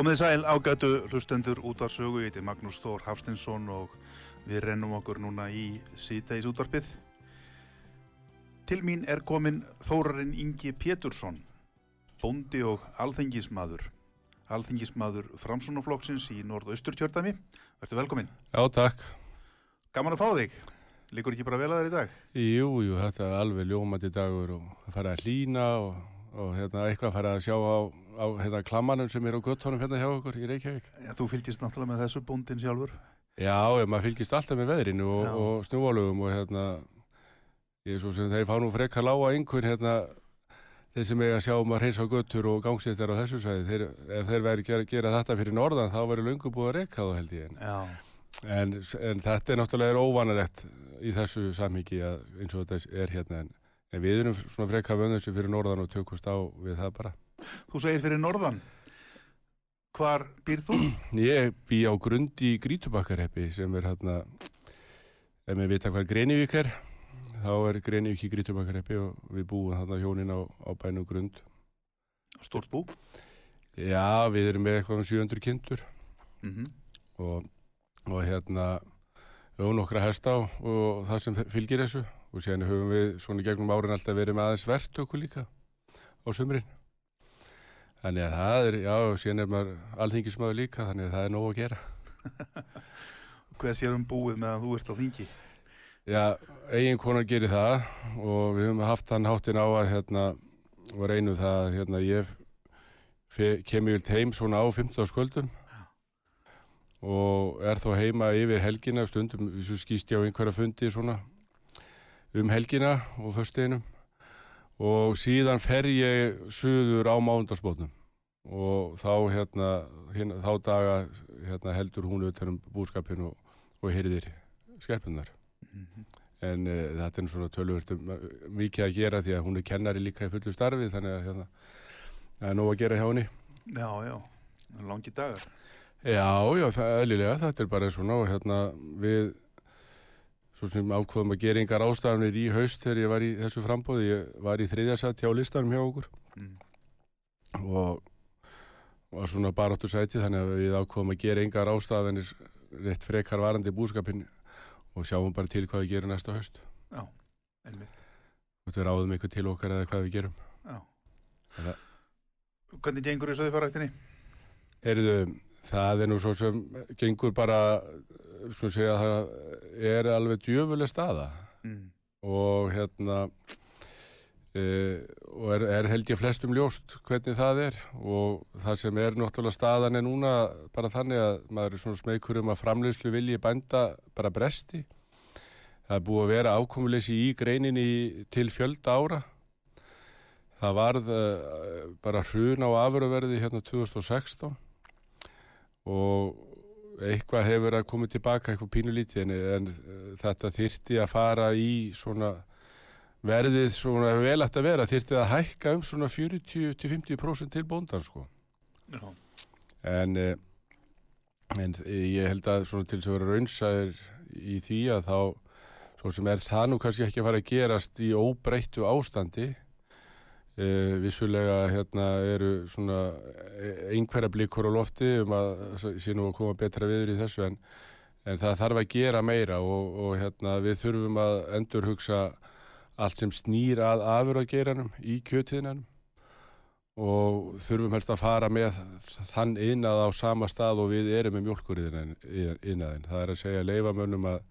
Komið sæl ágætu hlustendur út af sögu, ég heiti Magnús Þór Hafstinsson og við rennum okkur núna í síðdeis útvarpið. Til mín er komin Þórarinn Ingi Pétursson, bondi og alþengismadur. Alþengismadur Framsunaflokksins í norðausturkjörðami. Verður velkomin. Já, takk. Gaman að fá þig. Liggur ekki bara vel að þér í dag? Jú, jú, þetta er alveg ljómandi dagur og að fara að hlýna og, og hérna, eitthvað að fara að sjá á á hérna, klammanum sem er á göttónum hérna hjá okkur í Reykjavík. Já, þú fylgist náttúrulega með þessu búndin sjálfur. Já, ég, maður fylgist alltaf með veðrinu og, og snúvalugum og hérna, ég er svo sem þeir fá nú frekka lága einhvern hérna, þeir sem eiga að sjá um hreins á göttur og gangsettar á þessu sæði, þeir, ef þeir væri gera, gera þetta fyrir norðan þá væri lungu búið að reyka þá held ég. En, en þetta er náttúrulega óvanalegt í þessu samhyggi eins og þetta er hérna en, en við erum svona frekka vöndþessu fyrir norðan og tökust á við það bara. Þú segir fyrir norðan. Hvar býr þú? Ég bý á grund í Grítubakkarheppi sem er hérna, ef við vita hvað Grenivík er, þá er Grenivík í Grítubakkarheppi og við búum hérna hjónin á, á bænu grund. Stort bú? Já, við erum með eitthvað um 700 kindur mm -hmm. og, og hérna við höfum nokkra hesta og, og það sem fylgir þessu og sérna höfum við svona gegnum árin alltaf verið með aðeins verðtöku líka á sumrin. Þannig að það er, já, síðan er maður alþingismöðu líka, þannig að það er nógu að gera. Hvað sér um búið meðan þú ert á þingi? Já, eigin konar gerir það og við höfum haft hann háttin á að hérna, og reynu það að hérna, ég kemur vilt heim svona á 15. sköldun og er þó heima yfir helgina stundum, við skýst ég á einhverja fundi svona um helgina og förstinum og síðan fer ég suður á mándagsbótnum og þá hérna, hérna þá daga hérna, heldur hún auðvitað um búskapinu og, og hyrðir skerpunar mm -hmm. en uh, þetta er svona tölvöld mikið að gera því að hún er kennari líka í fullu starfi þannig að hérna, það er nóg að gera hjá henni. Já, já, langi dagar. Já, já, það er eðlilega, þetta er bara svona og hérna við svo sem ákvöðum að gera yngar ástafanir í haust þegar ég var í þessu frambóði ég var í þriðjarsætt hjá listanum hjá okkur. Mm. og var svona baráttu sæti þannig að við ákvöðum að gera yngar ástafanir rétt frekar varandi búskapin og sjáum bara til hvað við gerum næsta haust. Já, einmitt. Og við ráðum eitthvað til okkar eða hvað við gerum. Já. Það... Hvernig gengur þessu þauðfaræktinni? Erðu, það er nú svo sem gengur bara svona segja að það er alveg djöfuleg staða. Mm. og hérna e, og er, er held ég flestum ljóst hvernig það er. Og það sem er náttúrulega staðan er núna bara þannig að maður er svona smeykur um að framleyslu vilji bænda bara bresti. Það er búið að vera ákomuleysi í greininni til fjölda ára. Það varð uh, bara hrun á afurverði hérna 2016 og eitthvað hefur að koma tilbaka eitthvað pínulítið en, en uh, þetta þyrti að fara í svona verðið svona vel að vera þyrti að hækka um svona 40-50% til bóndan sko Já. en uh, en ég held að svona til þess að vera raunsaður í því að þá svo sem er það nú kannski ekki að fara að gerast í óbreyttu ástandi Uh, vissulega hérna eru svona e, einhverja blikur á lofti um að sé nú að koma betra viður í þessu en, en það þarf að gera meira og, og hérna við þurfum að endur hugsa allt sem snýr að afurðageranum í kjötiðinanum og þurfum helst að fara með þann innað á sama stað og við erum með mjölkurinn innaðin. Það er að segja leifamönnum að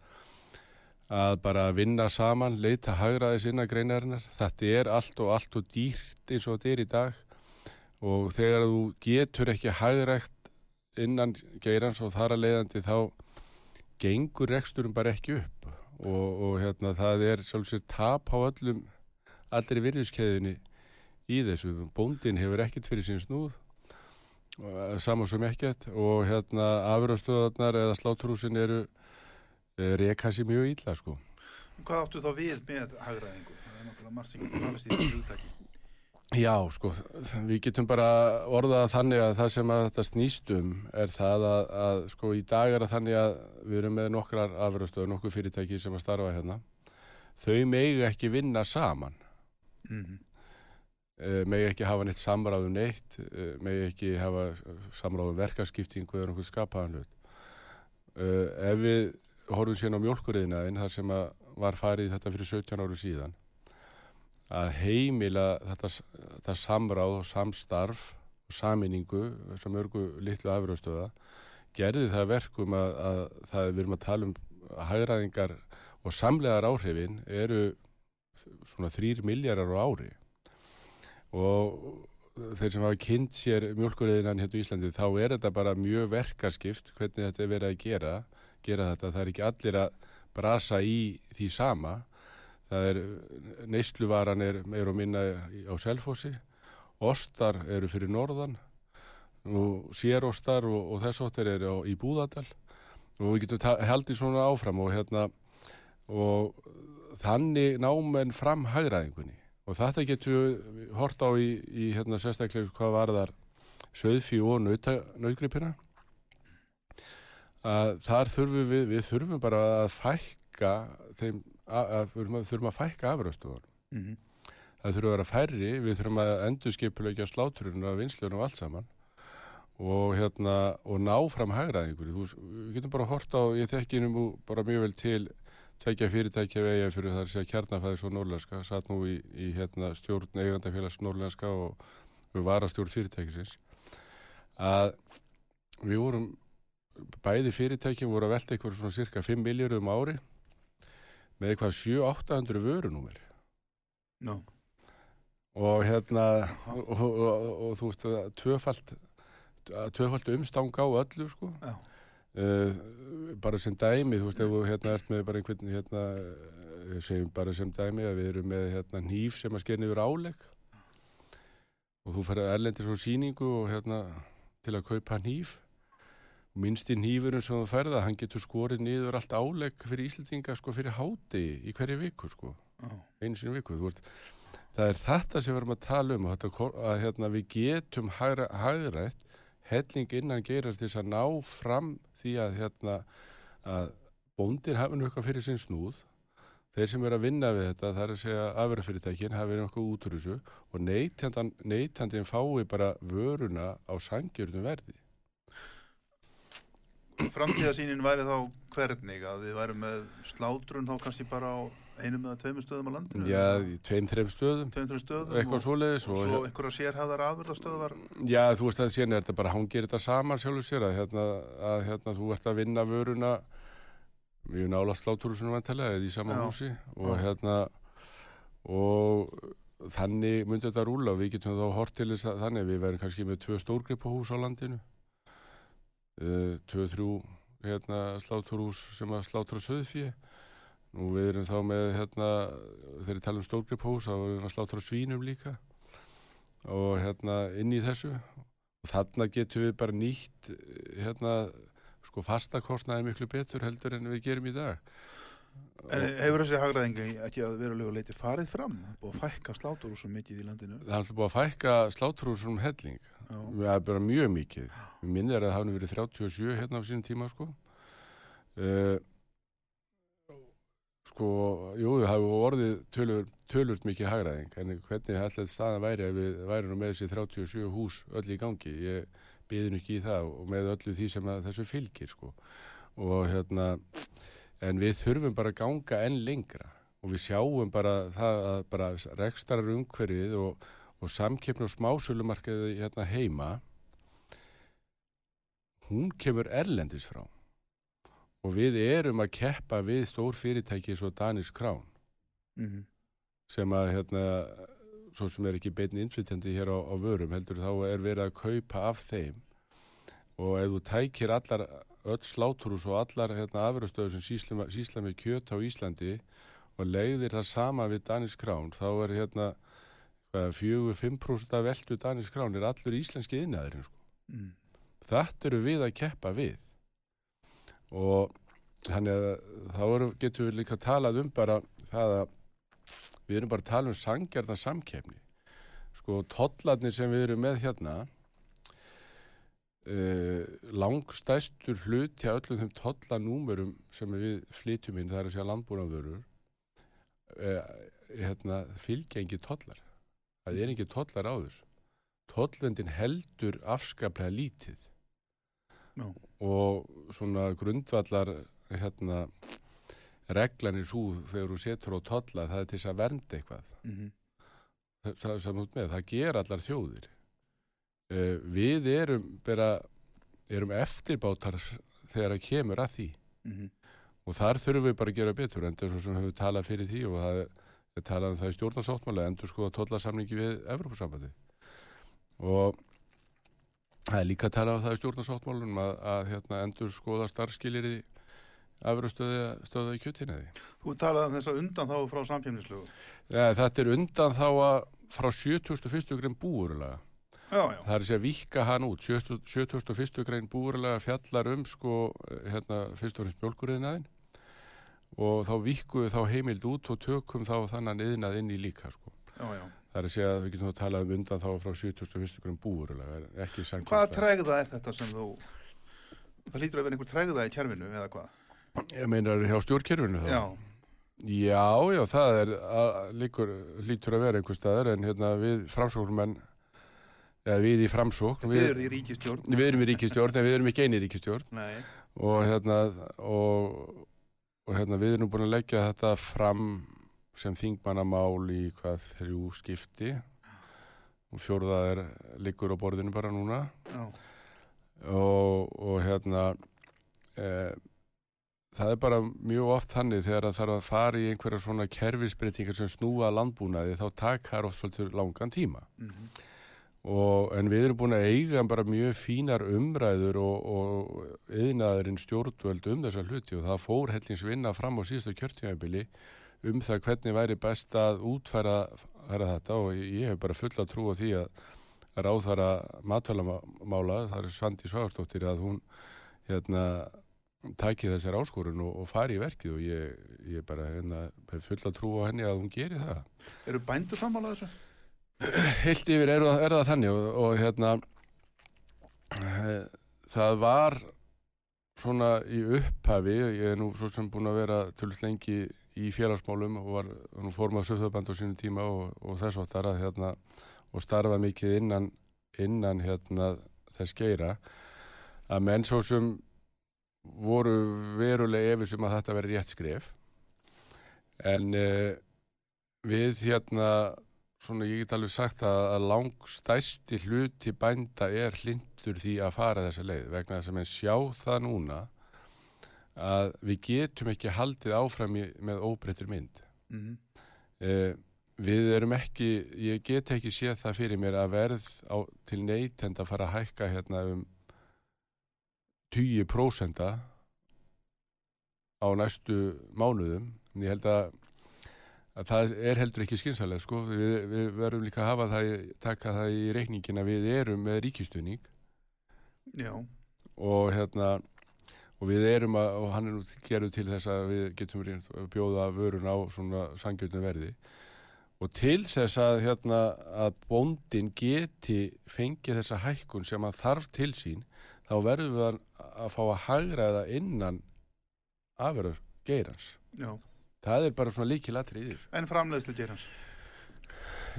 að bara vinna saman, leita hagraðis innan greinarinnar. Þetta er allt og allt og dýrt eins og þetta er í dag og þegar þú getur ekki hagrægt innan geirans og þar að leiðandi þá gengur reksturum bara ekki upp og, og hérna það er sjálfsveit tap á öllum aldrei virðiskeiðinni í þessu. Bóndin hefur ekkert fyrir sín snúð, saman sem ekkert og hérna afurastöðarnar eða sláturhúsin eru reyka sér mjög ílla sko. Hvað áttu þá við með hagraðingu? Það er náttúrulega margt sem getur talast í þessu hugtæki. Já, sko, við getum bara orðað þannig að það sem að þetta snýstum er það að, að sko, í dag er það þannig að við erum með nokkrar afröðstöður, nokkur fyrirtæki sem að starfa hérna. Þau megi ekki vinna saman. Mm -hmm. e, megi ekki hafa neitt samráðum neitt, e, megi ekki hafa samráðum verkarskiptingu eða nokkuð skapaðan hlut. E, ef við horfum síðan á mjölkurriðinaðin, þar sem var farið þetta fyrir 17 áru síðan, að heimila þetta, þetta samráð og samstarf og saminningu sem örgu litlu afröðstöða gerði það verkum að, að það við erum að tala um hægraðingar og samlegar áhrifin eru svona þrýr miljardar á ári. Og þeir sem hafa kynnt sér mjölkurriðinan hérna í Íslandi þá er þetta bara mjög verkarskipt hvernig þetta er verið að gera, gera þetta, það er ekki allir að brasa í því sama. Það er, neysluvaran er meir og minna á selfossi, ostar eru fyrir norðan, og sérostar og, og þess áttir eru á, í Búðardal. Og við getum haldið svona áfram og hérna og þannig námenn fram hagraðingunni og þetta getur hort á í, í hérna sérstaklega hvað var þar söðfí og nautgripina að þar þurfum við, við þurfum bara að fækka þeim að við þurfum að fækka afröðstofan mm -hmm. það þurfum að vera færri við þurfum að endur skipulegja sláturinn af vinslunum og allt saman. Og hérna og ná fram hægraðingur við getum bara hort á, ég tekki nú bara mjög vel til tvekja fyrirtækja vegið fyrir þar að kjarnafæðis og norrlenska satt nú í, í hérna, stjórn eigandafélags norrlenska og við varastjórn fyrirtækisins. Að við vorum bæði fyrirtækjum voru að velta eitthvað svona cirka 5 miljórum ári með eitthvað 7-800 vörunúmer no. og hérna og, og, og, og þú veist að tvöfalt tvöfalt umstang á öllu sko Já. Uh, bara sem dæmi þú veist ef þú hérna ert með bara einhvern hérna segjum bara sem dæmi að við erum með hérna nýf sem að skerni yfir álegg og þú fer að erlendi svo síningu og hérna til að kaupa nýf minnst í nýfurum sem þú ferða, hann getur skorið niður allt álegg fyrir Íslandinga sko fyrir háti í hverju viku sko. Oh. einu sinu viku, þú veist það er þetta sem við erum að tala um að, að hérna, við getum hagrætt helling innan gerast þess að ná fram því að hérna að bóndir hafa nú eitthvað fyrir sin snúð. Þeir sem eru að vinna við þetta það er að segja afverðafyrirtækin hafa verið nokkuð út úr þessu og neytandin fái bara vöruna á sangjörnum verði framtíðasínin væri þá hvernig að þið væri með slátrun þá kannski bara á einum eða tveimur stöðum á landinu? Já, tveim-treim stöðum, tveim, stöðum eitthvað svoleiðis og, og svo einhverja sérhæðar afurðastöðvar? Já, þú veist að síðan er þetta bara hangir þetta saman sjálfur sér að, hérna, að hérna, þú ert að vinna vöruna við nálast slátrúsunum vantilega eða í saman já, húsi og já. hérna og þannig myndi þetta rúla við getum þá hortilis þannig við verðum kannski með tvö stórgrip á hús á landinu Eh, 2-3 hérna, sláturús sem að slátur að söðu því og við erum þá með hérna, þegar ég tala um stórgripphús þá erum við að slátur að svínum líka. Og hérna inn í þessu. Og þarna getum við bara nýtt hérna sko fastakostnaði miklu betur heldur en við gerum í dag. En hefur þessi hagraðingi ekki að verulega leiti farið fram og fækka sláturúsum mikið í landinu? Það er alltaf búið að fækka sláturúsum um helling það er bara mjög mikið. Við minnir að það hafði verið 37 hérna á sínum tíma sko. Uh, sko jú, það hefur orðið tölur, tölurt mikið hagraðing en hvernig alltaf staðan væri ef við væri nú með þessi 37 hús öll í gangi? Ég byði nú ekki í það og með öllu því sem þessu fylgir sko. Og hérna en við þurfum bara að ganga enn lengra. Og við sjáum bara það að bara rekstarar umhverfið og og samkeppn og smásölumarkaði hérna heima hún kemur erlendis frá. Og við erum að keppa við stór fyrirtæki svo Danis Krán mm -hmm. sem að hérna svo sem er ekki beitin innflytjandi hér á, á vörum heldur þá er verið að kaupa af þeim. Og ef þú tækir allar öll sláturús og allar hérna, afröðstöður sem sísla, sísla með kjöt á Íslandi og leiðir það sama við Danisk Krán þá er hérna 4-5% af veldu Danisk Krán er allur íslenski innæðurinn sko. Mm. þetta eru við að keppa við og þannig að þá eru, getum við líka talað um bara það að við erum bara að tala um sangjarna samkefni sko tollarnir sem við erum með hérna uh, langstæstur hlut til öllum þeim tollanúmerum sem við flytjum inn, það er að segja landbúnavörur uh, hérna, fylgjengi tollar það er ekki tollar á þessu tollendin heldur afskaplega lítið Já. og svona grundvallar hérna reglanir svo þegar þú setur á tolla það er til þess að vernda eitthvað Mm -hmm. það, það, það, með, það ger allar þjóðir uh, við erum bara, erum eftirbátar þegar það kemur að því Mm -hmm. og þar þurfum við bara að gera betur en þess að við talað fyrir því og það er, er talað um það í stjórnarsáttmála endur skoða tollasamningi við Evropasambandi og það er líka að tala um það í stjórnarsáttmálunum að, að hérna, endur skoða starfskilir í afurustöða í kjötinniði. Þú talaði um þess að undan þá frá samkjöfnislögu. Ja, þetta er undan þá að frá 71. grein búurlega. Já, já. Það er að segja vika hann út. 71. grein búurlega fjallar um sko, hérna, fyrst og fremst mjölkurinn og þá vikkuðu þá heimild út og tökum þá þannan yðnað inn í líka sko. Já, já. Það er að segja að við getum að tala um undan þá frá 71. grein búurlega, ekki samkvæmslega. Hvaða tregða er þetta sem þú, það lítur að vera einhver tregða í kjærfinu eða hvað? Ég meinar hjá stjórnkerfinu þá? Já. Já, já, það er að, líkur, lítur að vera einhver staðar en hérna við framsóknumenn eða við í framsókn í ríkistjórn. Við erum í ríkistjórn en við erum ekki eini í ríkistjórn Nei. og hérna og, og hérna við erum búin að leggja þetta fram sem þingmannamál í hvað þrjú skipti og fjórða er líkur á borðinu bara núna Já. og, og hérna e, það er bara mjög oft þannig þegar það þarf að fara í einhverja svona kerfisbreytingar sem snúa landbúnaði þá takar oft svolítið langan tíma Mm -hmm. Og, en við erum búin að eiga bara mjög fínar umræður og, og yðnaðurinn stjórnvöld um þessa hluti og það fór hellins vinna fram á síðustu kjörtímabili um það hvernig væri best að útfæra þetta og ég hef bara fulla trú á því að ráðfæra matvælamála, það er Svandi Svagastóttir að hún hérna taki þessar áskorun og, og fari í verkið og ég, ég bara hérna, hef fulla trú á henni að hún geri það. Eru bændur sammála þessu? Heilt yfir er, er það þannig og, og hérna e, það var svona í upphafi, ég er nú svo sem búin að vera tölvist lengi í félagsmálum og var nú formað söfðaband á sínu tíma og, og þess áttar að hérna og starfa mikið innan, innan hérna þess geira að menn svo sem voru verulega efins um að þetta veri rétt skrif en uh, við hérna svona ég get alveg sagt að, að langstæsti hluti bænda er hlindur því að fara þessa leið vegna þess að menn sjá það núna að við getum ekki haldið áfram í, með óbreyttur mynd Mm -hmm. uh, við erum ekki ég get ekki séð það fyrir mér að verð á, til neytend að fara að hækka hérna um 20% á næstu mánuðum en ég held að, að það er heldur ekki skynsalega sko. við, við verðum líka að hafa það taka það í reikningin að við erum með ríkistunning Já. og hérna og við erum að, og hann er nú geruð til þess að við getum bjóða vörun á svona sangjöldum verði og til þess að hérna að bóndin geti fengið þessa hækkun sem hann þarf til sín þá verðum við að, að fá að hagraða innan afverður geirans. Já. Það er bara svona líkil þessu. En framleiðslu gerans?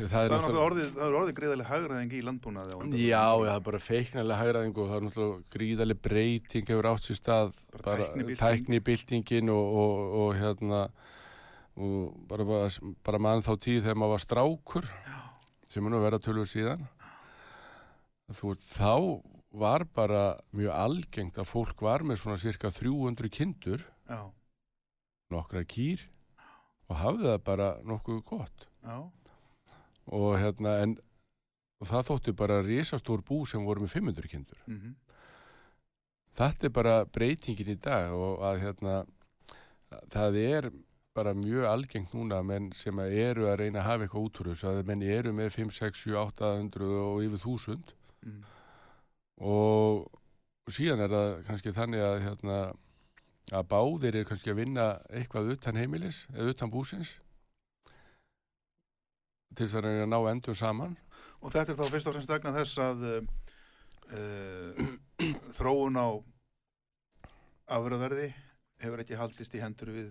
Það Það er náttúrulega orðið, er orðið gríðarlega hagraðing í landbúnaði. Já, það er bara feiknarlega hagraðing og það er náttúrulega gríðarlega breyting hefur átt sér stað Bara tæknibyltingin og, og, og hérna og bara, bara, bara mann þá tíð þegar maður var strákur já. sem er nú að vera tölur síðan þú veist, þá var bara mjög algengt að fólk var með svona cirka 300 kindur Já. Nokkra kýr og hafði það bara nokkuð gott Já. og hérna en og það þótti bara risastór bú sem voru með 500 kindur Mm þetta er bara breytingin í dag og að hérna það er bara mjög algengt núna menn sem að eru að reyna að hafa eitthvað út úr þessu að menn eru með 5, 6, 7, 800 og yfir 1000 Mm. og síðan er það kannski þannig að hérna, að báðir er kannski að vinna eitthvað utan heimilis eða utan búsins til þess að reyna að ná endur saman Og þetta er þá fyrst og fremst vegna þess að uh, þróun á afröðverði hefur ekki haldist í hendur við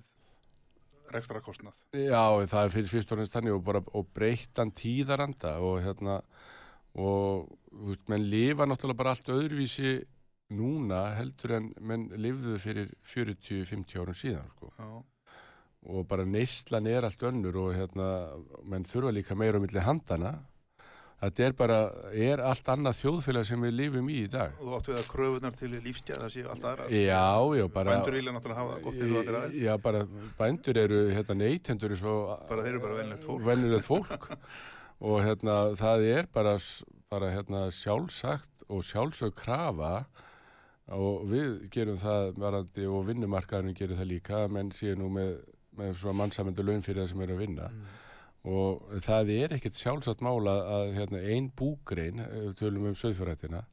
rekstra kostnað. Já, það er fyrir fyrst og reynst þannig og bara og breyttan tíðaranda og hérna og þú veist, menn lifa náttúrulega bara allt öðruvísi núna heldur en menn lifðuðu fyrir 40-50 árum síðan sko. Já, og bara neyslan er allt önnur og hérna, menn þurfa líka meira um milli handana þetta er bara, er allt annað þjóðfélag sem við lifum í í dag og þú áttu við að kröfunar til lífsgæða séu allt aðra. Já, já, bara Bændur vilja náttúrulega hafa það gott eins og allir aðeins. Já, bara bændur eru hérna neytendur Bara þeir eru bara venjulegt fólk. venjulegt fólk og hérna það er bara, bara hérna sjálfsagt og sjálfsög krafa og við gerum það varandi og vinnumarkaðurinn gerir það líka menn séu nú með, með svona mannsamöndu laun fyrir það sem eru að vinna og það er ekkert sjálfsagt mála að hérna, ein búgrein, tölum um söðfjörðættina,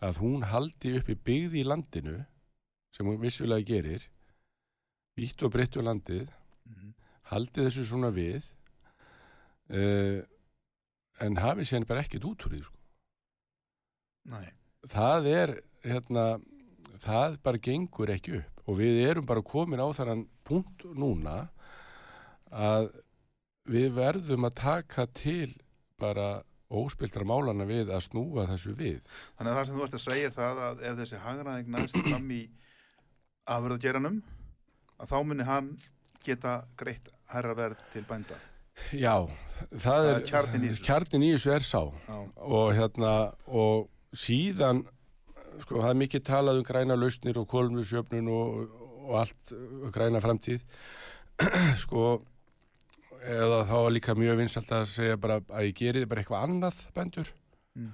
að hún haldi upp í byggði í landinu sem hún vissvilega gerir vítt og breytt um landið Mhm. haldi þessu svona við uh, en hafi sér bara ekkert út úr því sko. Nei, það er hérna, það bara gengur ekki upp og við erum bara komin á þannan punkt núna að við verðum að taka til bara óspiltra málana við að snúa þessu við þannig að það sem þú ert að segja er það að ef þessi hagræðing næst fram í afröðgeranum að þá muni hann geta greitt herra verð til bænda. já, það, er kjarninn í þessu. kjarnin í þessu er sá Já, og hérna og síðan sko það er mikið talað um græna lausnir og kolumnusjöfnun og, og allt uh, græna framtíð. Sko eða þá er líka mjög vinsalt að segja bara að ég geri bara eitthvað annað bændur Mm.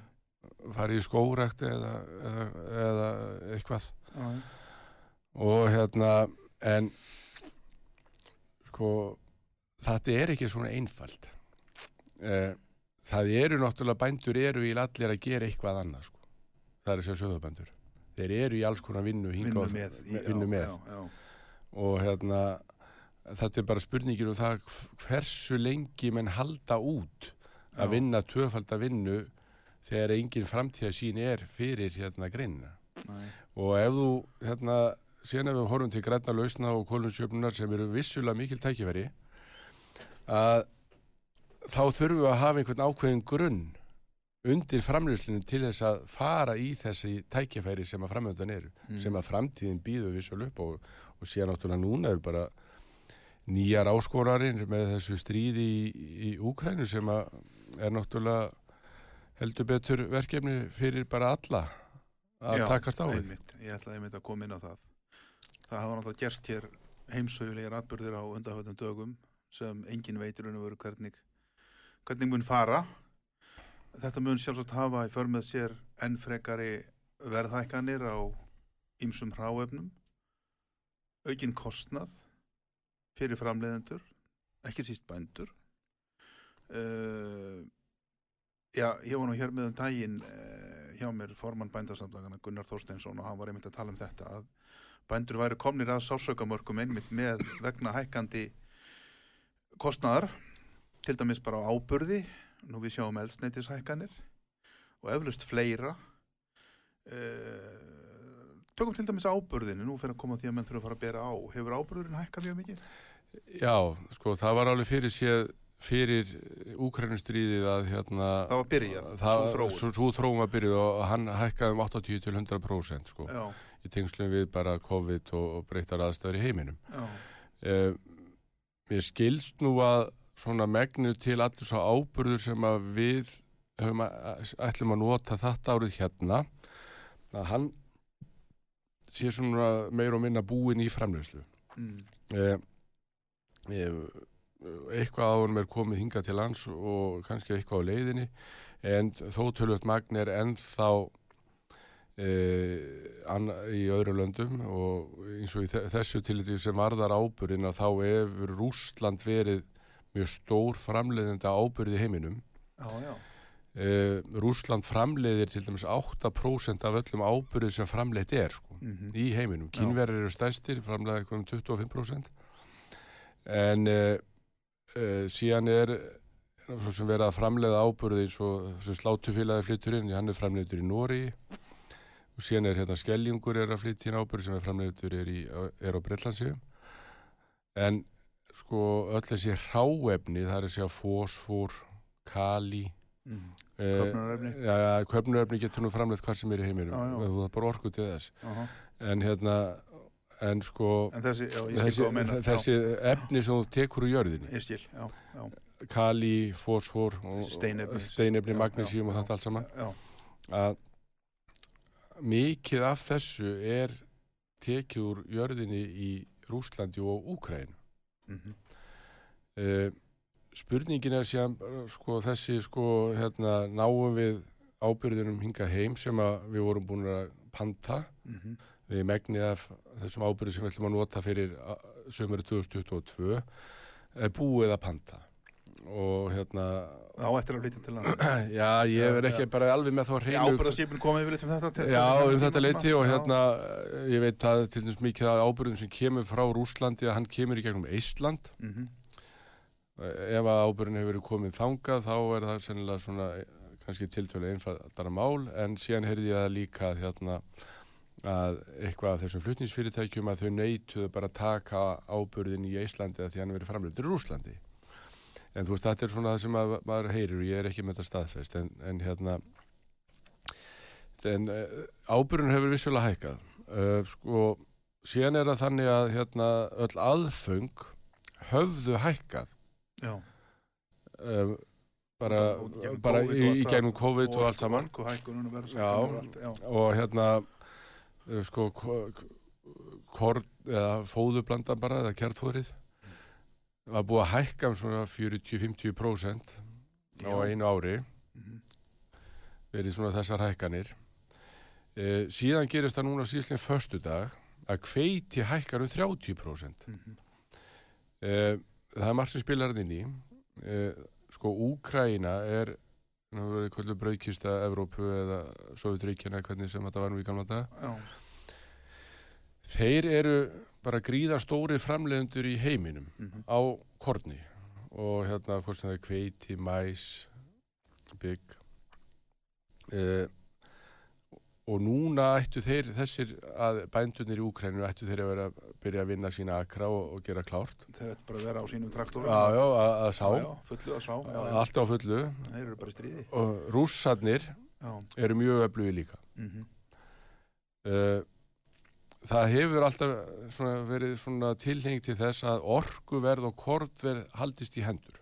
farið í skórækt eða, eða, eða eitthvað. Já, og hérna en sko þetta er ekki svona einfalt. Eh, það eru náttúrulega bændur eru í allir að gera eitthvað annað sko. Það er sér söðubændur þeir eru í alls konar vinnu vinnu með. vinnu já, með. Já, já, og hérna þetta er bara spurningin um það hversu lengi menn halda út að vinna tvöfalda vinnu þegar engin framtíðasín er fyrir hérna greinina. Og ef þú hérna síðan ef við horfum til græna lausna og kolunsjöfnunar sem eru vissulega mikil tækifæri að þá þurfum við að hafa einhvern ákveðin grunn undir framlýslunum til þess að fara í þessi tækifæri sem að framöndan eru Mm. sem að framtíðin býður vissulega upp og, og síðan náttúrulega núna er bara nýjar áskorarin með þessu stríði í, í Úkrænu sem að er náttúrulega heldur betur verkefni fyrir bara alla að Já, takast á við. einmitt, ég ætlaði einmitt að koma inn á það það hafa náttúrulega gerst hér heimsögulegir atbyrðir á undahöfðum dögum sem engin veitur en að veru hvernig hvernig mun fara þetta mun sjálfsagt hafa í för með sér enn frekari verðhækkanir á ýmsum hráefnum aukin kostnað fyrir framleiðendur ekki síst bændur. Uh, Já, ég var nú hér með um daginn uh, hjá mér formann bændarsamdagana Gunnar Þorsteinsson og hann var einmitt að tala um þetta að bændur væri komnir að sásaukamörkum einmitt með vegna hækkandi kostnaðar til dæmis bara á áburði nú við sjáum eldsneitishækkanir og eflust fleira uh, tökum til dæmis áburðinu nú fyrir að koma að því að menn þurfa að fara að bera á hefur áburðurinn hækkað mjög mikið? Já, sko, það var alveg fyrir séð fyrir Úkrænustríðið að hérna Það var byrjað, það. Svo, svo þróun var byrjuð og hann hækkaði um 80 til 100% sko, í tengslum við bara COVID og, og breyttar aðstæður í heiminum. Eh, mér skilst nú að svona megnu til allir svo áburður sem að við höfum að, ætlum að nota þetta árið hérna að hann sé svona meir og minna búin í framleyslu. mm, eh, eh, eitthvað á honum er komið hingað til lands og kannski eitthvað á leiðinni en þó tölvöld magn er ennþá e, í öðru löndum og eins og í þessu til sem varðar ábyrðin að þá hefur Rúsland verið mjög stór framleiðenda ábyrði heiminum Já, já. Uh, Rúsland framleiðir til dæmis 8% af öllum ábyrðið sem framleiðt er sko, Mm -hmm. í heiminum. Kínverðir eru stæstir, framleiða eitthvað um 25%. En uh, uh, síðan er svo sem verið að framleiða og sem slátufélagi flyttur inn, hann er framleiður í Nóri og síðan er hérna Skelljungur er að flytja inn ábyrðið sem er framleiður er, í, er á Breitlandsíum. En sko öll þessi ráefni, það er að segja fósfór, kali, Mm. Köpnunarefni? Já, já, köpnunarefni getur nú framleitt hvað sem er í heiminum. Já, já. Það er bara orku til þess. Uh -huh. En hérna, en sko, En þessi, já, þessi, meina. þessi efni sem þú tekur úr jörðinni, skil, kali, fósfor, Steinefni. steinefni, magnesíum og þetta allt saman, að mikið af þessu er tekið úr jörðinni í Rúslandi og Úkræn. Mm -hmm. Uh, spurningin er síðan bara, sko, þessi sko, hérna, náum við ábyrðunum hinga heim sem við vorum búin að panta Mhm. við megnið af þessum ábyrðum sem við ætlum að nota fyrir sömur 2022 er búið að panta og hérna Á eftir að flytja til landa. já, ég er ekki Já. bara alveg með þá hreinu ábyrðaskipin komið yfir litt um þetta. til- Já, um þetta leiti svona. og hérna ég veit að til dæmis mikið af ábyrðum sem kemur frá Rúslandi að hann kemur í gegnum Ísland Mhm. ef að ábyrðin hefur verið komið þangað þá er það sennilega svona eh, kannski tiltölu einfaldara mál en síðan heyrði ég það líka hérna að eitthvað af þessum flutningsfyrirtækjum að þau neituðu bara að taka ábyrðin í Íslandi að því hann verið framlöndur í Rúslandi en þú veist þetta er svona það sem að, maður heyrir og ég er ekki með þetta staðfest en, en hérna en uh, ábyrðin hefur vissfélag hækkað uh, sko síðan er það þannig að hérna öll aðföng höfðu hækkað Já. um, bara, Og bara og í, allt í gegnum COVID og, allt saman Og og verðsækkunum Já. allt, já. og hérna uh, sko ko- korn eða fóðublanda bara eða kjartfóðrið var búið að hækka um svona 40-50% á einu ári Mhm. verið svona þessar hækkanir e, síðan gerist það núna síðan förstu dag að hveiti hækkar um 30% Mhm. e, það er margt sem spilar þarna inn í e, sko Úkraina er kvöldu brauðkista Evrópu eða Sovjetríkjana hvernig sem þetta var nú í gamla dag Já. þeir eru bara gríða stóri framleiðendur í heiminum Mhm. á korni og hérna hvort sem það er kveiti, mæs bygg uh, og núna ættu þeir þessir bændunir í Úkræninu ættu þeir að vera að byrja að vinna sína akra og, og gera klárt Þeir ættu bara að vera á sínum traktorum. já, já, að, að sá Já, fullu að sá. Já, já. allt á fullu Þeir eru bara í stríði. og rússarnir Já. eru mjög öflugi líka Mhm. uh, það hefur alltaf svona verið svona tilheng til þess að orkuverð og kortverð haldist í hendur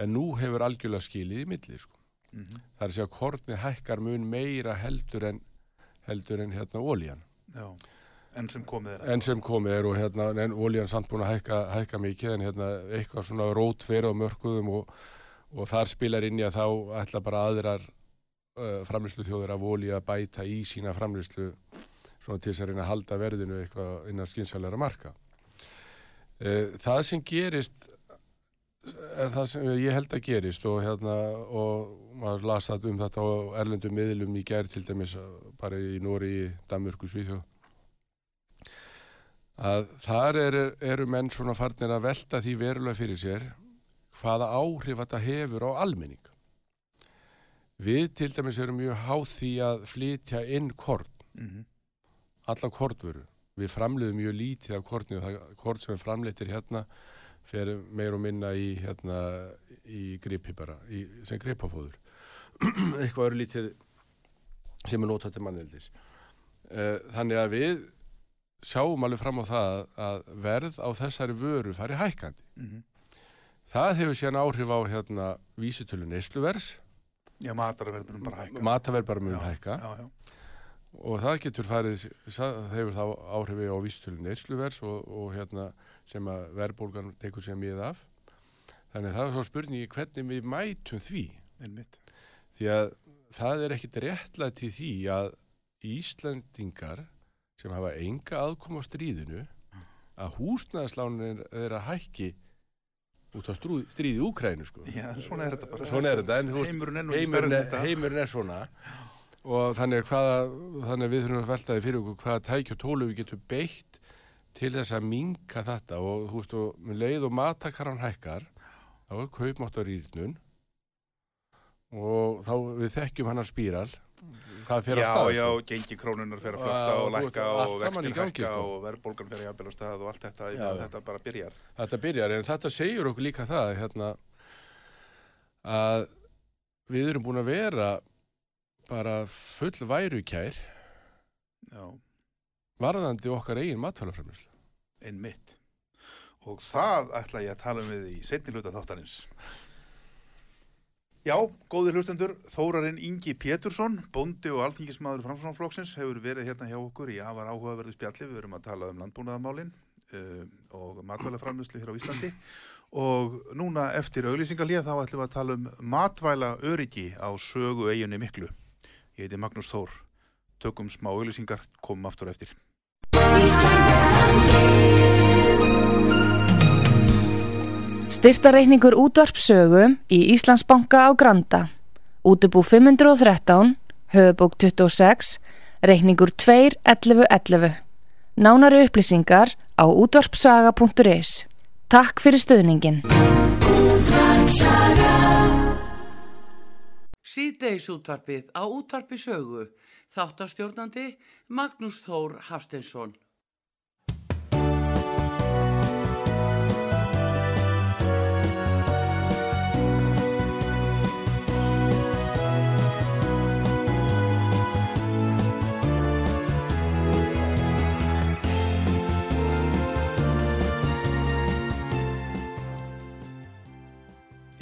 en nú hefur algjörlega skilið í milli sko. Mhm. það er að segja að kortni hækkar mun meira heldur en heldur en hérna ólíjan Já. En sem komið er. enn sem komið er og hérna en ólíjan samt búin að hækka, hækka mikið en hérna eitthvað svona rót verið á mörkuðum og, og þar spilar inn í að þá ætla bara aðrar uh, framlýslu þjóður af ólíja að bæta í sína framlýslu svona til þess að reyna að halda verðinu eitthvað innan skynsælega marka. Uh, það sem gerist er það sem ég held að gerist og hérna og maður las það um þetta á erlendum miðlum í gær til dæmis bara í Nóri, Danmörku, Svíþjóð. Að þar eru, eru menn svona farnir að velta því verulega fyrir sér hvaða áhrif þetta hefur á almenning. Við til dæmis erum mjög háð því að flytja inn korn. Mhm. Alla kornvöru. Við framleiðum mjög lítið af korni og það korn sem er framleitir hérna fer meir og minna í, hérna, í gripi bara, í, sem gripafóður. Eitthvað eru lítið sem er notað til mannildis. Þannig að við sjáum alveg fram á það að verð á þessari vöru fari hækkandi. Mhm. Það hefur síðan áhrif á hérna, vísitölu neysluvers, Já, matarverðunum bara hækka. mataverð bara Já, hækka. Já, já. Og það getur farið hefur þá áhrifi á vísitölu neysluvers og, og hérna sem að verðbólgan tekur sér mið af þannig að það er svo spurningi hvernig við mætum því Einmitt. því að það er ekkit réttlega til því að Íslandingar sem hafa enga aðkoma á stríðinu að húsnæðislánin er að hækki út á strúð, stríði Úkrænu sko. Já, svona er þetta bara. Svona er þetta, en Heimurinn er heimurinn er, heimurinn er svona og þannig, hvaða, þannig að við þurfum að veltaði fyrir okkur hvaða tæki og tólu við getum beitt til þess að minka þetta og þú veist og með leið og matakaran hækkar þá er kaupmáttar rýrnun og þá við þekkjum hann að spíral hvað fyrir Já, á stað já, sko. gengi krónunar fer að flökta og lækka og í gangi, hækka sko. og verðbólgan fer að á stað og allt þetta, Já, já. þetta bara byrjar. þetta byrjar en þetta segir okkur líka það hérna, að við erum búin að vera bara full værukær Já, varðandi okkar eigin matfælafræmislu einmitt. Og það ætla ég að tala um við í setni hluta þáttarins. Já, góðir hlustendur, Þórarinn Ingi Pétursson, bóndi og alþingismadur Framsónaflokksins hefur verið hérna hjá okkur í afar áhugaverðu spjalli. Við erum að tala um landbúnaðamálin uh, og matvælaframlöslu hér á Íslandi. Og núna eftir auglýsingalíða þá ætlum við að tala um matvæla öryggi á sögu eiginni miklu. Ég heiti Magnús Þór. Tökum smá auglýsingar, komum aftur eftir. Styrtareikningur útvarpsögu í Íslandsbanka á Granda. Útubú 513, höfubók 26, reikningur 2.11.11. Nánari upplýsingar á útvarpsaga.is. Takk fyrir stöðningin. Síðdeis útvarpið á útvarpi sögu. Þáttastjórnandi Magnús Þór Hafsteinsson.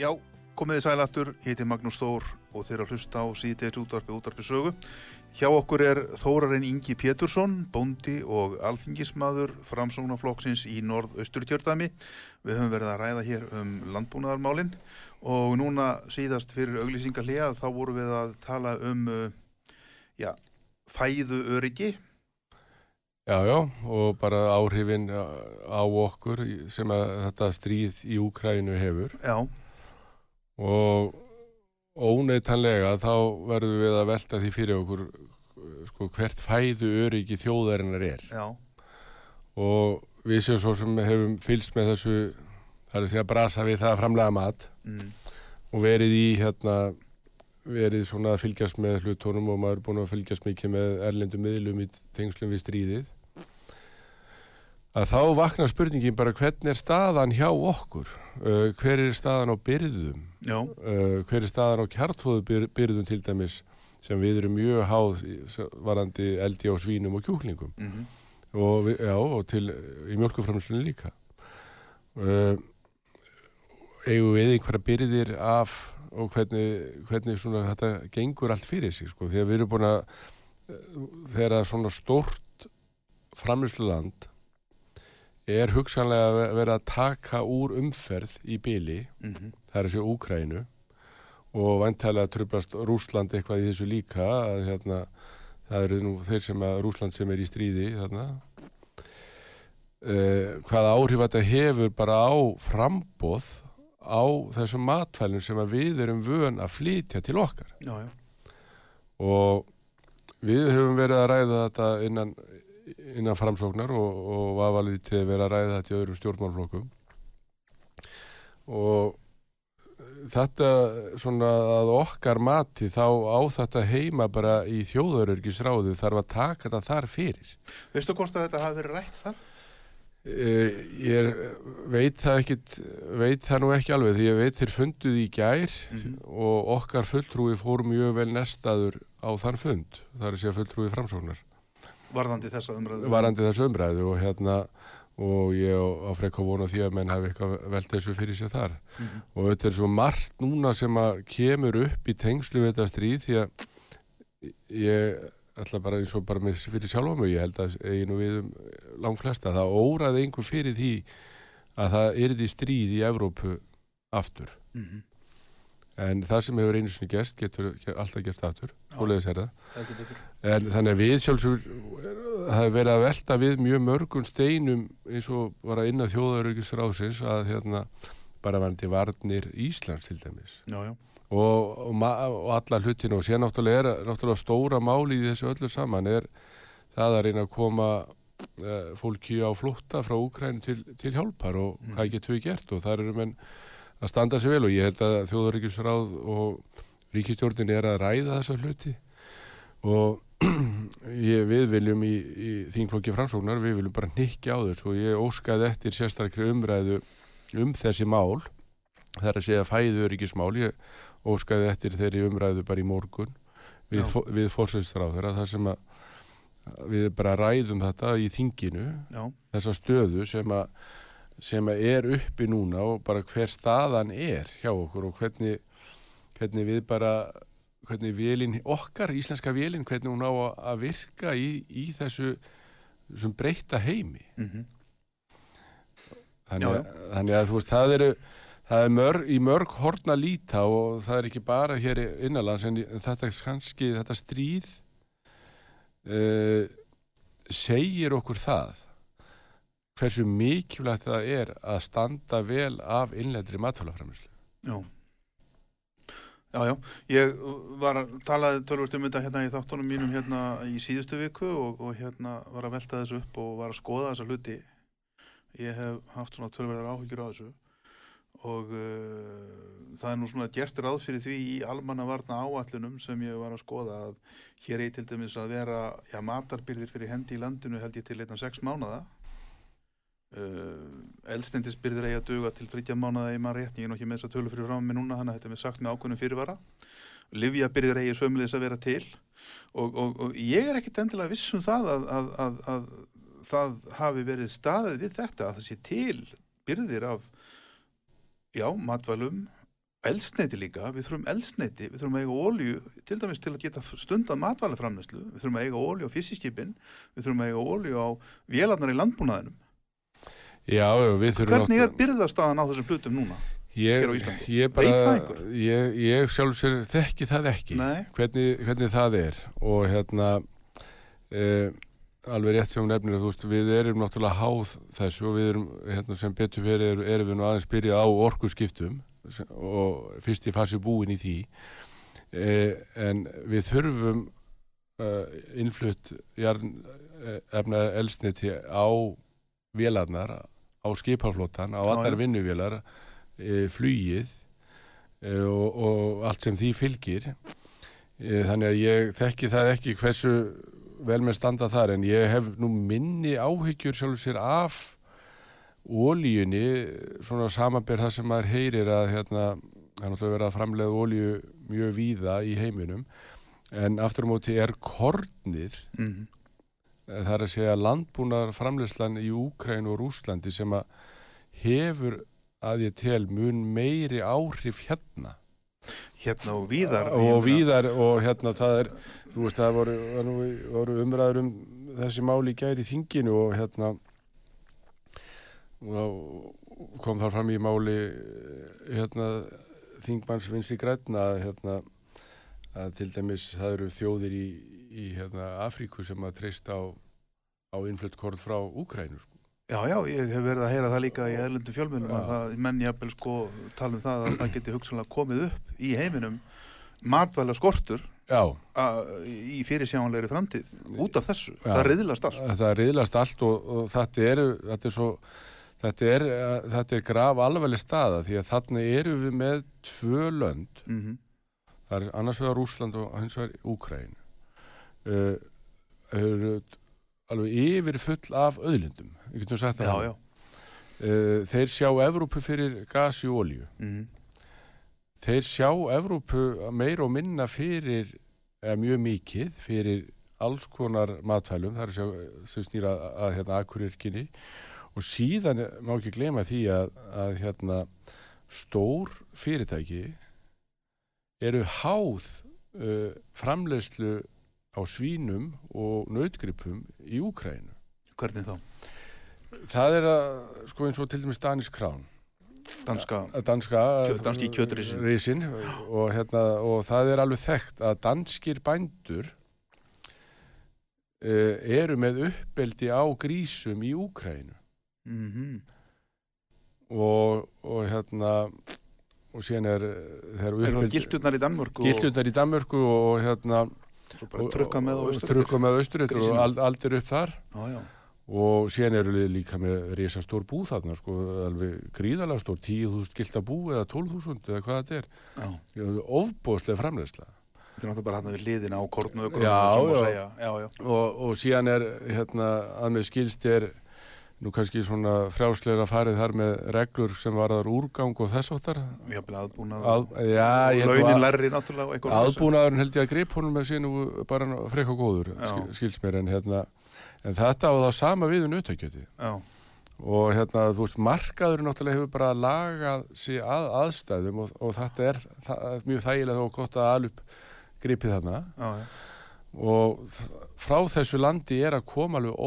Já, komiði sælattur, ég heiti Magnús Þór og þeir að hlusta á síðdeis útvarpi útvarpi sögu. Hjá okkur er Þórarinn Ingi Pétursson, bóndi og alþingismadur framsóknarflokksins í norð-austurkjörðami. Við höfum verið að ræða hér um landbúnaðarmálin og núna síðast fyrir auglýsingarlega þá vorum við að tala um uh, já, fæðu öryggi. Já, já, og bara áhrifin á okkur sem að þetta stríð í Úkrænu hefur Já, og óneitanlega þá verðum við að velta því fyrir okkur sko, hvert fæðu öryggi þjóðarinnar er. Já, og við séum svo sem hefum fylst með þessu það er að segja brasa við það að framlega mat. Mm, og verið í hérna verið svona að fylgjast með hlutónum og maður er búin að fylgjast mikið með erlendum miðlum í tengslum við stríðið. Að þá vaknar spurningin bara hvernig er staðan hjá okkur uh, hver er staðan á byrðum? Uh, hver er staðan á kjartfóðu byrðum til dæmis sem við erum mjög háð varandi eldi á svínum og kjúklingum? Mm, og, við, já, og til í mjölkuframslunni líka. Uh, eigum við einhverja byrðir af og hvernig, hvernig svona þetta gengur allt fyrir sig sko, þegar við erum búin að þegar svona stórt framlýslu land er hugsanlega að ve- vera að taka úr umferð í byli, mm, það er að segja Úkrænu og vantælega trublast Rúsland eitthvað í þessu líka að hérna, það eru nú þeir sem að Rúsland sem er í stríði þarna. Uh, hvaða áhrif þetta hefur bara á frambóð á þessum matfælum sem við erum vön að flytja til okkar? Já, já, og við höfum verið að ræða þetta innan, innan framsóknar og, og vafalið til að vera að ræða þetta í öðrum stjórnmálflokkum og þetta svona að okkar mati þá á þetta heima bara í þjóðarörgisráðu þarf að taka þetta þar fyrir Veistu hvort að þetta hafi verið rætt það? Uh, ég veit það ekkit veit það nú ekki alveg því ég veit þeir funduð í gær Mhm. og okkar fulltrúi fór mjög vel nestaður á þann fund það er segja fulltrúi framsóknar Varðandi þessa umræðu? varandi þessu umræðu og hérna og ég á, á frekka vona því að menn hafi eitthvað velt þessu fyrir sér þar Mhm. og þetta er svo margt núna sem að kemur upp í tengslu við þetta stríð því að ég ætla bara eins og bara með fyrir sjálfa mig, ég held að eigi nú við um langt flesta, það óraði einhver fyrir því að það yrði stríð í Evrópu aftur Mhm. En það sem hefur einu sinni gerst getur ge- alltaf gert aftur það. En þannig að við sjálfsögur það hefur verið að velta við mjög mörgum steinum eins og var að inna þjóðaraugisráðsins að hérna bara vandi varnir Íslands til dæmis. Já, já. Og, og, og alla hlutinu og sér náttúrulega er náttúrulega stóra máli í þessu öllu saman er það að reyna að koma uh, fólki á flótta frá Úkræn til, til hjálpar og mm. hvað getur við gert og það eru menn að standa sér vel og ég held að þjóðaríkjusráð og ríkistjórnin er að ræða þessa hluti. Og ég, við viljum í, í þínflokki framsóknar, við viljum bara nikki á þess og ég óskaði eftir sérstaklega umræðu um þessi mál það er að segja fæðuríkismál ég óskaði eftir þeirri umræðu bara í morgun við, við fórsveitstráður að það sem að við bara ræðum þetta í þinginu Já. þessa stöðu sem að sem er uppi núna og bara hver staðan er hjá okkur og hvernig, hvernig við bara hvernig vélinn, okkar íslenska vélinn hvernig hún á að virka í, í þessu breyta heimi. Mm -hmm. þannig, að, þannig að þú veist það eru það er mörg, í mörg horna líta og það er ekki bara hér innanlands en þetta kannski þetta stríð uh, segir okkur það hversu mikilvægt það er að standa vel af innleitri matfælafræmislu. Já. Já, já, ég var að talaði tölvört um þetta hérna í þáttunum mínum hérna í síðustu viku og, og hérna var að velta þessu upp og var að skoða þessa hluti. Ég hef haft svona tölverðar áhyggjur á þessu og uh, það er nú svona gert ráð fyrir því í almannavarna áallunum sem ég var að skoða að hér er til dæmis að vera já, matarbyrðir fyrir hendi í landinu held ég til einna sex mánada uh, eldstendisbyrðir eigi að duga til þryggja mánada í maður rétt. Ég er nokkið með þess að tölu fyrir frá mig núna þannig að þetta er með sagt með ákveðnum fyrirvara. Livjabyrðir eigi sömulegis að vera til. Og, og, og ég er ekkit endilega vissum það að, að, að, að það hafi verið staðið við þetta að það sé til byrðir af já, matvælum eldsneiti líka, við þurfum eldsneiti við þurfum að eiga ólju, til dæmis til að geta stundan matvælaframnæslu, við þurfum að eiga ólju á fyrstiskipin, við þurfum að eiga ólju á vélarnar í landbúnaðinum Já, við þurfum Hvernig er byrðarstaðan á þessum hlutum núna? Ég, ég bara ég, ég sjálf sér þekki það ekki hvernig, hvernig það er. Og hérna eh, alveg rétt sem nefnir að þú veist við erum náttúrulega háð þessu og við erum hérna, sem betur fyrir erum við nú aðeins byrja á orgu skiptum og fyrst í fasi búin í því. Eh, en við þurfum uh, innflutt efna elsniti á vélarnar á skiparflótan, á allar vinnuvélar e, flugið e, og, og allt sem því fylgir e, þannig að ég þekki það ekki hversu vel með standa þar en ég hef nú minni áhyggjur sjálfur sér af ólíunni svona samanber það sem maður heyrir að hérna, það er náttúrulega verið að framlega ólíu mjög víða í heiminum en aftur á móti er kornið mm -hmm. Það er að segja landbúnar framlegslan í Úkræn og Rúslandi sem að hefur að ég tel mun meiri áhrif hérna. Hérna og víðar og víðar. og hérna það er þú veist það voru, voru umræður um þessi máli gæri þinginu og hérna og kom þar fram í máli hérna þingmannsvinsti græna hérna að til dæmis það eru þjóðir í, í hérna Afríku sem að treysta á, á innflutt kort frá Úkrænur sko. Já, já, ég hef verið að heyra það líka í erlendu fjölmunum að það, menn jafnvel sko tala um það að það geti hugsanlega komið upp í heiminum matvæla skortur í fyrirsjánlegri framtíð út af þessu, já, það riðlast allt. Það riðlast allt og, og þetta er þetta er svo þetta er, þetta er graf alveg staða því að þarna eru við með tvö lönd. Mm -hmm. það er annars vegar Rúsland og hins vegar Úkræn uh, eru alveg yfir full af öðlindum já, já. Uh, þeir sjá Evrópu fyrir gasi og olju mm þeir sjá Evrópu meir og minna fyrir eða mjög mikið fyrir alls konar matfælum þar sem snýra að, að hérna akkurirkinni og síðan má ekki glema því að, að hérna stór fyrirtæki eru háð uh, framlegslu á svínum og nautgripum í Úkrænu. Hvernig þá? Það er að, sko eins og til dæmis Danis Krán danska, danska, danski kjötrísinn. rísinn og, hérna, og það er alveg þekkt að danskir bændur uh, eru með uppeldi á grísum í Úkrænu mm og, og hérna og síðan er í Danmörk og gildurnar í Danmörku og hérna svo bara trukka með á austur trukka með austur og Grísina. ald, aldir upp þar. Já, já, og síðan eru við líka með risastór bú þarna sko, alveg gríðalega stór 10.000 gilda bú eða 12.000 eða hvað þetta er. Já. ofbóðslega framleiðsla. Þetta er náttúrulega bara hann við liðin á kornu já. og, og síðan er hérna að með skilst er nú kannski svona frjásleira farið þar með reglur sem varðar úrgang og þess áttar Jafnvel aðbúnað að, já, launin lærri náttúrulega og aðbúnaðurinn held ég að grip honum með sínu bara frekka góður Já. skil, skilst mér en hérna en þetta á það sama við um já, og hérna þú veist markaður náttúrulega hefur bara lagað sig að aðstæðum og, og þetta er það, mjög þægilega og gott að alup gripið þarna. Já, já. og frá þessu landi er að koma alveg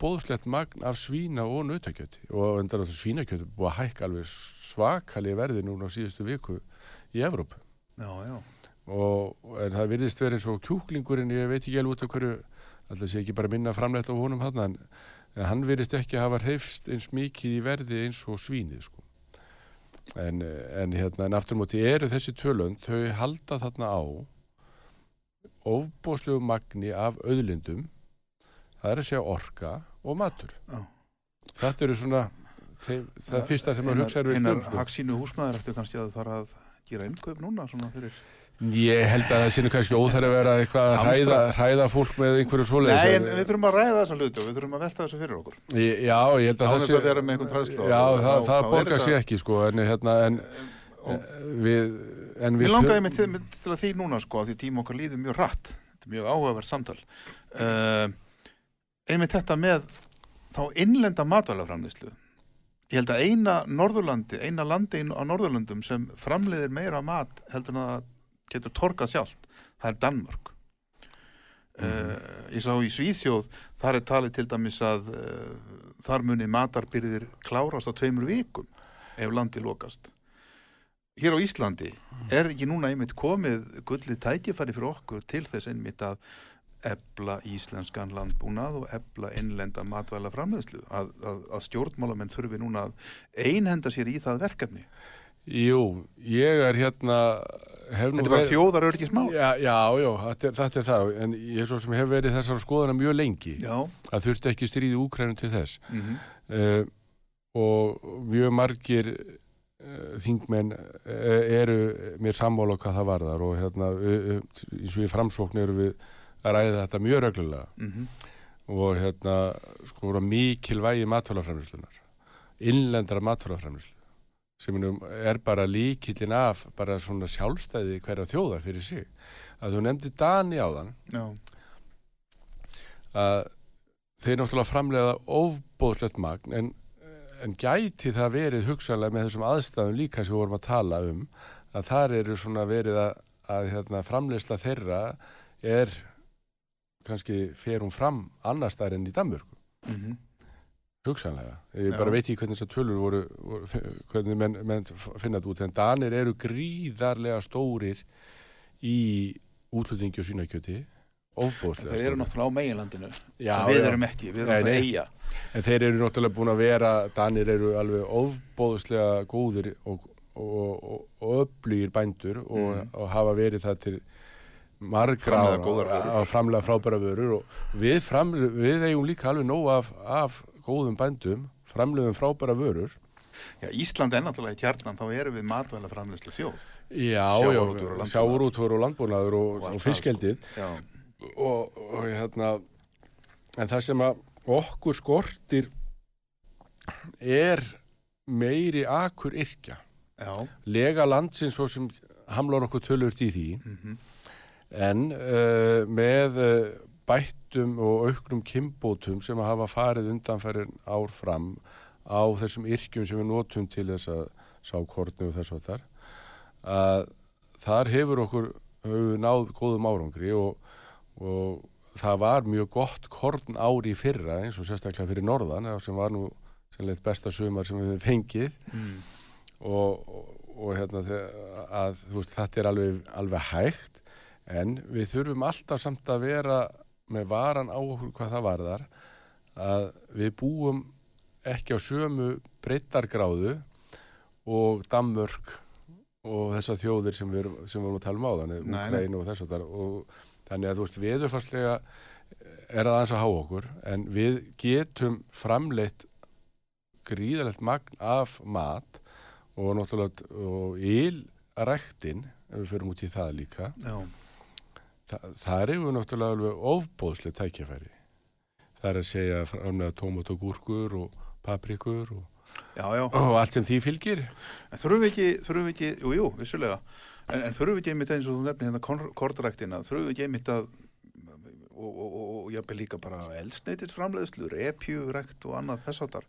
ofbóðslegt magn af svína og nautakjöti og endar að svínakjöti búið að hækka alveg svakalega verði núna á síðustu viku í Evróp já, já. og en það virðist verið eins og kjúklingurinn ég veit ekki alveg út af hverju alltaf sé ekki bara minna framleitt á honum hann en, hann virðist ekki hafa hreifst eins mikið í verði eins og svínið sko. en, en hérna en aftur móti eru þessi tölönd þau halda þarna á ofbóðslegu magni af auðlindum það er að segja orka og matur Já. þetta eru svona þeim, það fyrsta sem maður hugsa er við einar sko. hagsínu húsmaður eftir kannski að fara að gera innkaup núna svona fyrir Ég held að það sinu kannski óþæri að vera eitthvað að hræða, hræða fólk með einhverju svoleiðis. Nei, en við þurfum að ræða þessa hluti og við þurfum að velta þessu fyrir okkur Ég- Já, ég held að það þess að vera með einhvern hræðslu á Já, því, það, það er borgar sig ekki sko, en, hérna, en og við, en við Mér langaði mig til, til að því núna sko að því tíma okkar líður mjög rætt þetta er mjög áhugaverð samtal uh, einmitt þetta með þá innlenda matvælaframlislu ég held að eina Norðurlandi eina landi á Norðurlandum sem framleiðir meira mat heldur en að það getur torkað sjálft, það er Danmörk. Uh, ég sá í Svíþjóð þar er talið til dæmis að uh, þar muni matarbyrðir klárast á tveimur vikum ef landi lokast. Hér á Íslandi er ekki núna einmitt komið gullið tækifæri fyrir okkur til þess einmitt að ebla íslenskan landbúnað og ebla innlenda matvæla framleiðslu að, að, að stjórnmálamenn þurfi núna að einhenda sér í það verkefni? Jú, ég er hérna Þetta er bara þjóðar örgismál Já, já, já þetta, er, þetta er það en ég svo sem hef verið þessar skoðana mjög lengi Já, að þurfti ekki stríði úkrænum til þess. Mm uh, og mjög margir uh, þingmenn uh, eru mér sammála hvað það varðar og hérna eins og í framsókn eru við að ræða þetta mjög reglulega. -hmm. og hérna sko voru mikilvægi matvælaframlýslunar innlendra matvælaframlýslu sem er bara líkillin af bara svona sjálfstæði hverja þjóðar fyrir sig. Að þú nefndi Dani á þann Já, að þeir náttúrulega framlega ofbóðslegt magn en, en gæti það verið hugsanlega með þessum aðstæðum líka sem við vorum að tala um að þar eru svona verið að, að hérna, framleysla þeirra er kannski fer hún fram annar staðar enn í Danmörku mm hugsanlega, ég Já. bara veit ekki hvernig þessar tölur voru, voru hvernig menn, menn finna þetta út, en Danir eru gríðarlega stórir í útlutningi og svínakjöti ofbóðslega þeir eru náttúrulega á meginlandinu Já, sem við já. erum ekki, við erum Nei, nei. eiga En þeir eru náttúrulega búin að vera, Danir eru alveg ofbóðslega góðir og, og, og, og öflugir bændur og, Mhm. og hafa verið það til margra að framlega frábæra vörur og við, framle, við eigum líka alveg nóg af, af góðum bændum, framlegum frábæra vörur. Já, Ísland er náttúrulega í kjarnan, þá erum við matvæla framleiðslu þjóð. Já, Sjávarútvegur og landbúnaður. og og, Og fiskeldið. Já, og, og hérna en það sem að okkur skortir er meiri akur yrkja lega landsins svo sem hamlar okkur tölvört í því. Mm en uh, með uh, bættum og auknum kimbótum sem hafa farið undanfærin ár fram á þessum yrkjum sem við notum til þess að sá kornu og þess að þar að þar hefur okkur við náð góðum árangri og, og það var mjög gott korn ári í fyrra eins og sérstaklega fyrir norðan sem var nú sannleitt besta sumar sem við fengið mm. og, og, og hérna, að, veist, þetta er alveg, alveg hægt en við þurfum alltaf samt að vera með varan á okkur hvað það varðar að við búum ekki á sömu breyttargráðu og Danmörk og þessar þjóðir sem við, sem við vorum að tala um á þannig, Ukraínu og þess að það og þannig að þú veist, viðurfarslega er það aðeins að há okkur en við getum framleitt gríðalegt magn af mat og náttúrulega og ílræktin ef við förum út í það líka Þa, það er yfir náttúrulega alveg ofbóðslega tækjafæri það er að segja framlega tómat og gúrkur og paprikur og, já, já. og allt sem því fylgir. En þurfum við ekki, þurfum við ekki, jú, jú, vissulega. En, en þurfum við ekki einmitt eins og þú nefnir hérna kortræktina, þurfum við ekki einmitt að og, og, og jápil líka bara elsneitir framleiðslu, repjurekt og annað þess áttar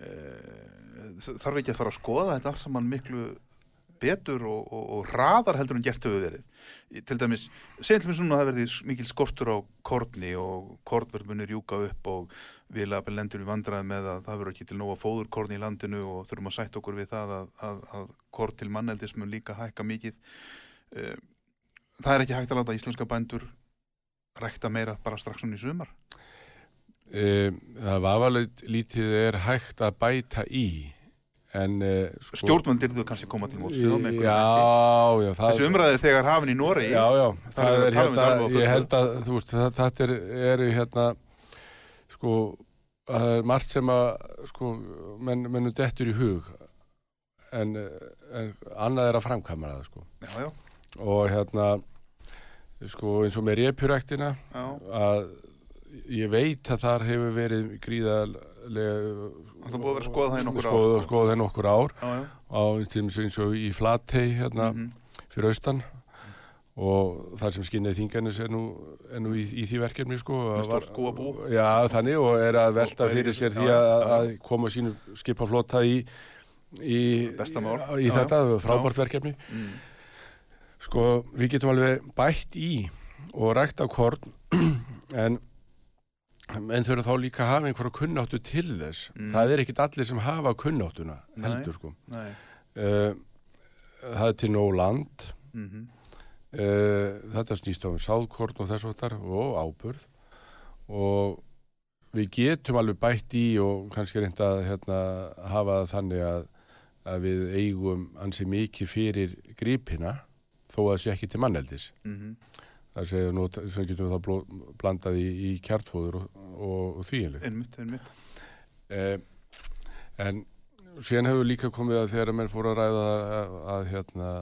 eh, þarf ekki að fara að skoða þetta alls saman miklu betur og, og, og hraðar heldur en gert hefur verið. Til dæmis, segjum til mig svona að það verði mikil skortur á kortni og kortverðmunir júka upp og við lendur við vandraði með að það verður ekki til nóga fóðurkorni í landinu og þurfum að sætt okkur við það að, að, að kort til manneldismun líka hækka mikið. Eh, það er ekki hægt að láta íslenska bændur rækta meira bara strax svona í sumar? E, það var alveg lítið er hægt að bæta í en e, sko, stjórnvöldir þú kannski koma til móts einhvern veginn þessu umræði þegar hafin í Nóri já já, það er um hérna ég held að þú veist, þetta er, er hérna sko það er margt sem að sko menn, mennum dettur í hug. En, en annað er að framkama það sko. Já já. Og hérna sko eins og með repjuræktina að ég veit að þar hefur verið gríðarlega það búið að vera skoða það í nokkur ár. Skoða það í nokkur ár. Já, já. á eins og í Flatey hérna mm -hmm. fyrir austan. Og þar sem skinnið þingarnis er nú, er nú í, í því verkefni sko var, já þannig og er að velta fyrir sér því að, að koma sínu skipaflota í í, í þetta frábártverkefni mm. Sko, við getum alveg bætt í og rægt af korn en, en þau eru þá líka að hafa einhverja kunnáttu til þess. Mm. Það er ekkit allir sem hafa kunnáttuna heldur, sko. Uh, það er til nóg land. Mm -hmm. uh, þetta snýst á um sáðkorn og þess og áburð og við getum alveg bætt í og kannski reynda að hérna, hafa þannig að, að við eigum ansi mikið fyrir grípina þó að það sé ekki til manneldis mm -hmm. Það séu nú sem getum við þá blandað í, í kjartfóður og, og, og þvíinlega einmitt, einmitt. Eh, en síðan hefur líka komið að þegar menn fóru að ræða að, að hérna,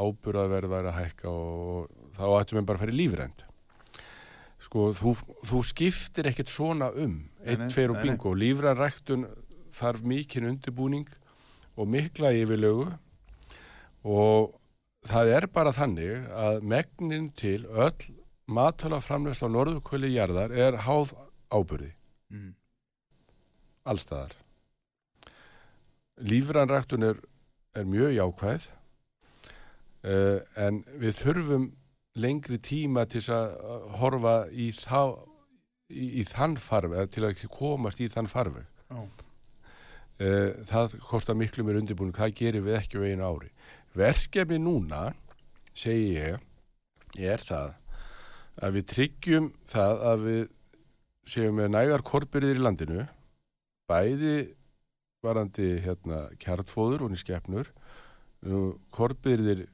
áburðaverð væri að hækka og þá ættum við bara að fara í lífrænt sko þú, þú skiptir ekkert svona um eitt, tveir og bingo, lífræðanræktun þarf mikinn undirbúning og mikla yfirlögu og það er bara þannig að megnin til öll matala framlegsla á norðukvöli jarðar er háð ábyrði mm. allstaðar lífranræktun er, er mjög jákvæð uh, en við þurfum lengri tíma til að horfa í, þá, í, í þann farveg til að komast í þann farveg oh. uh, það kostar miklu mér undirbúin hvað gerir við ekki á einu ári Verkefni núna, segi ég, er það að við tryggjum það að við séum með nægar korpirðir í landinu, bæði varandi hérna kjartfóður og nýskefnur, korpirðir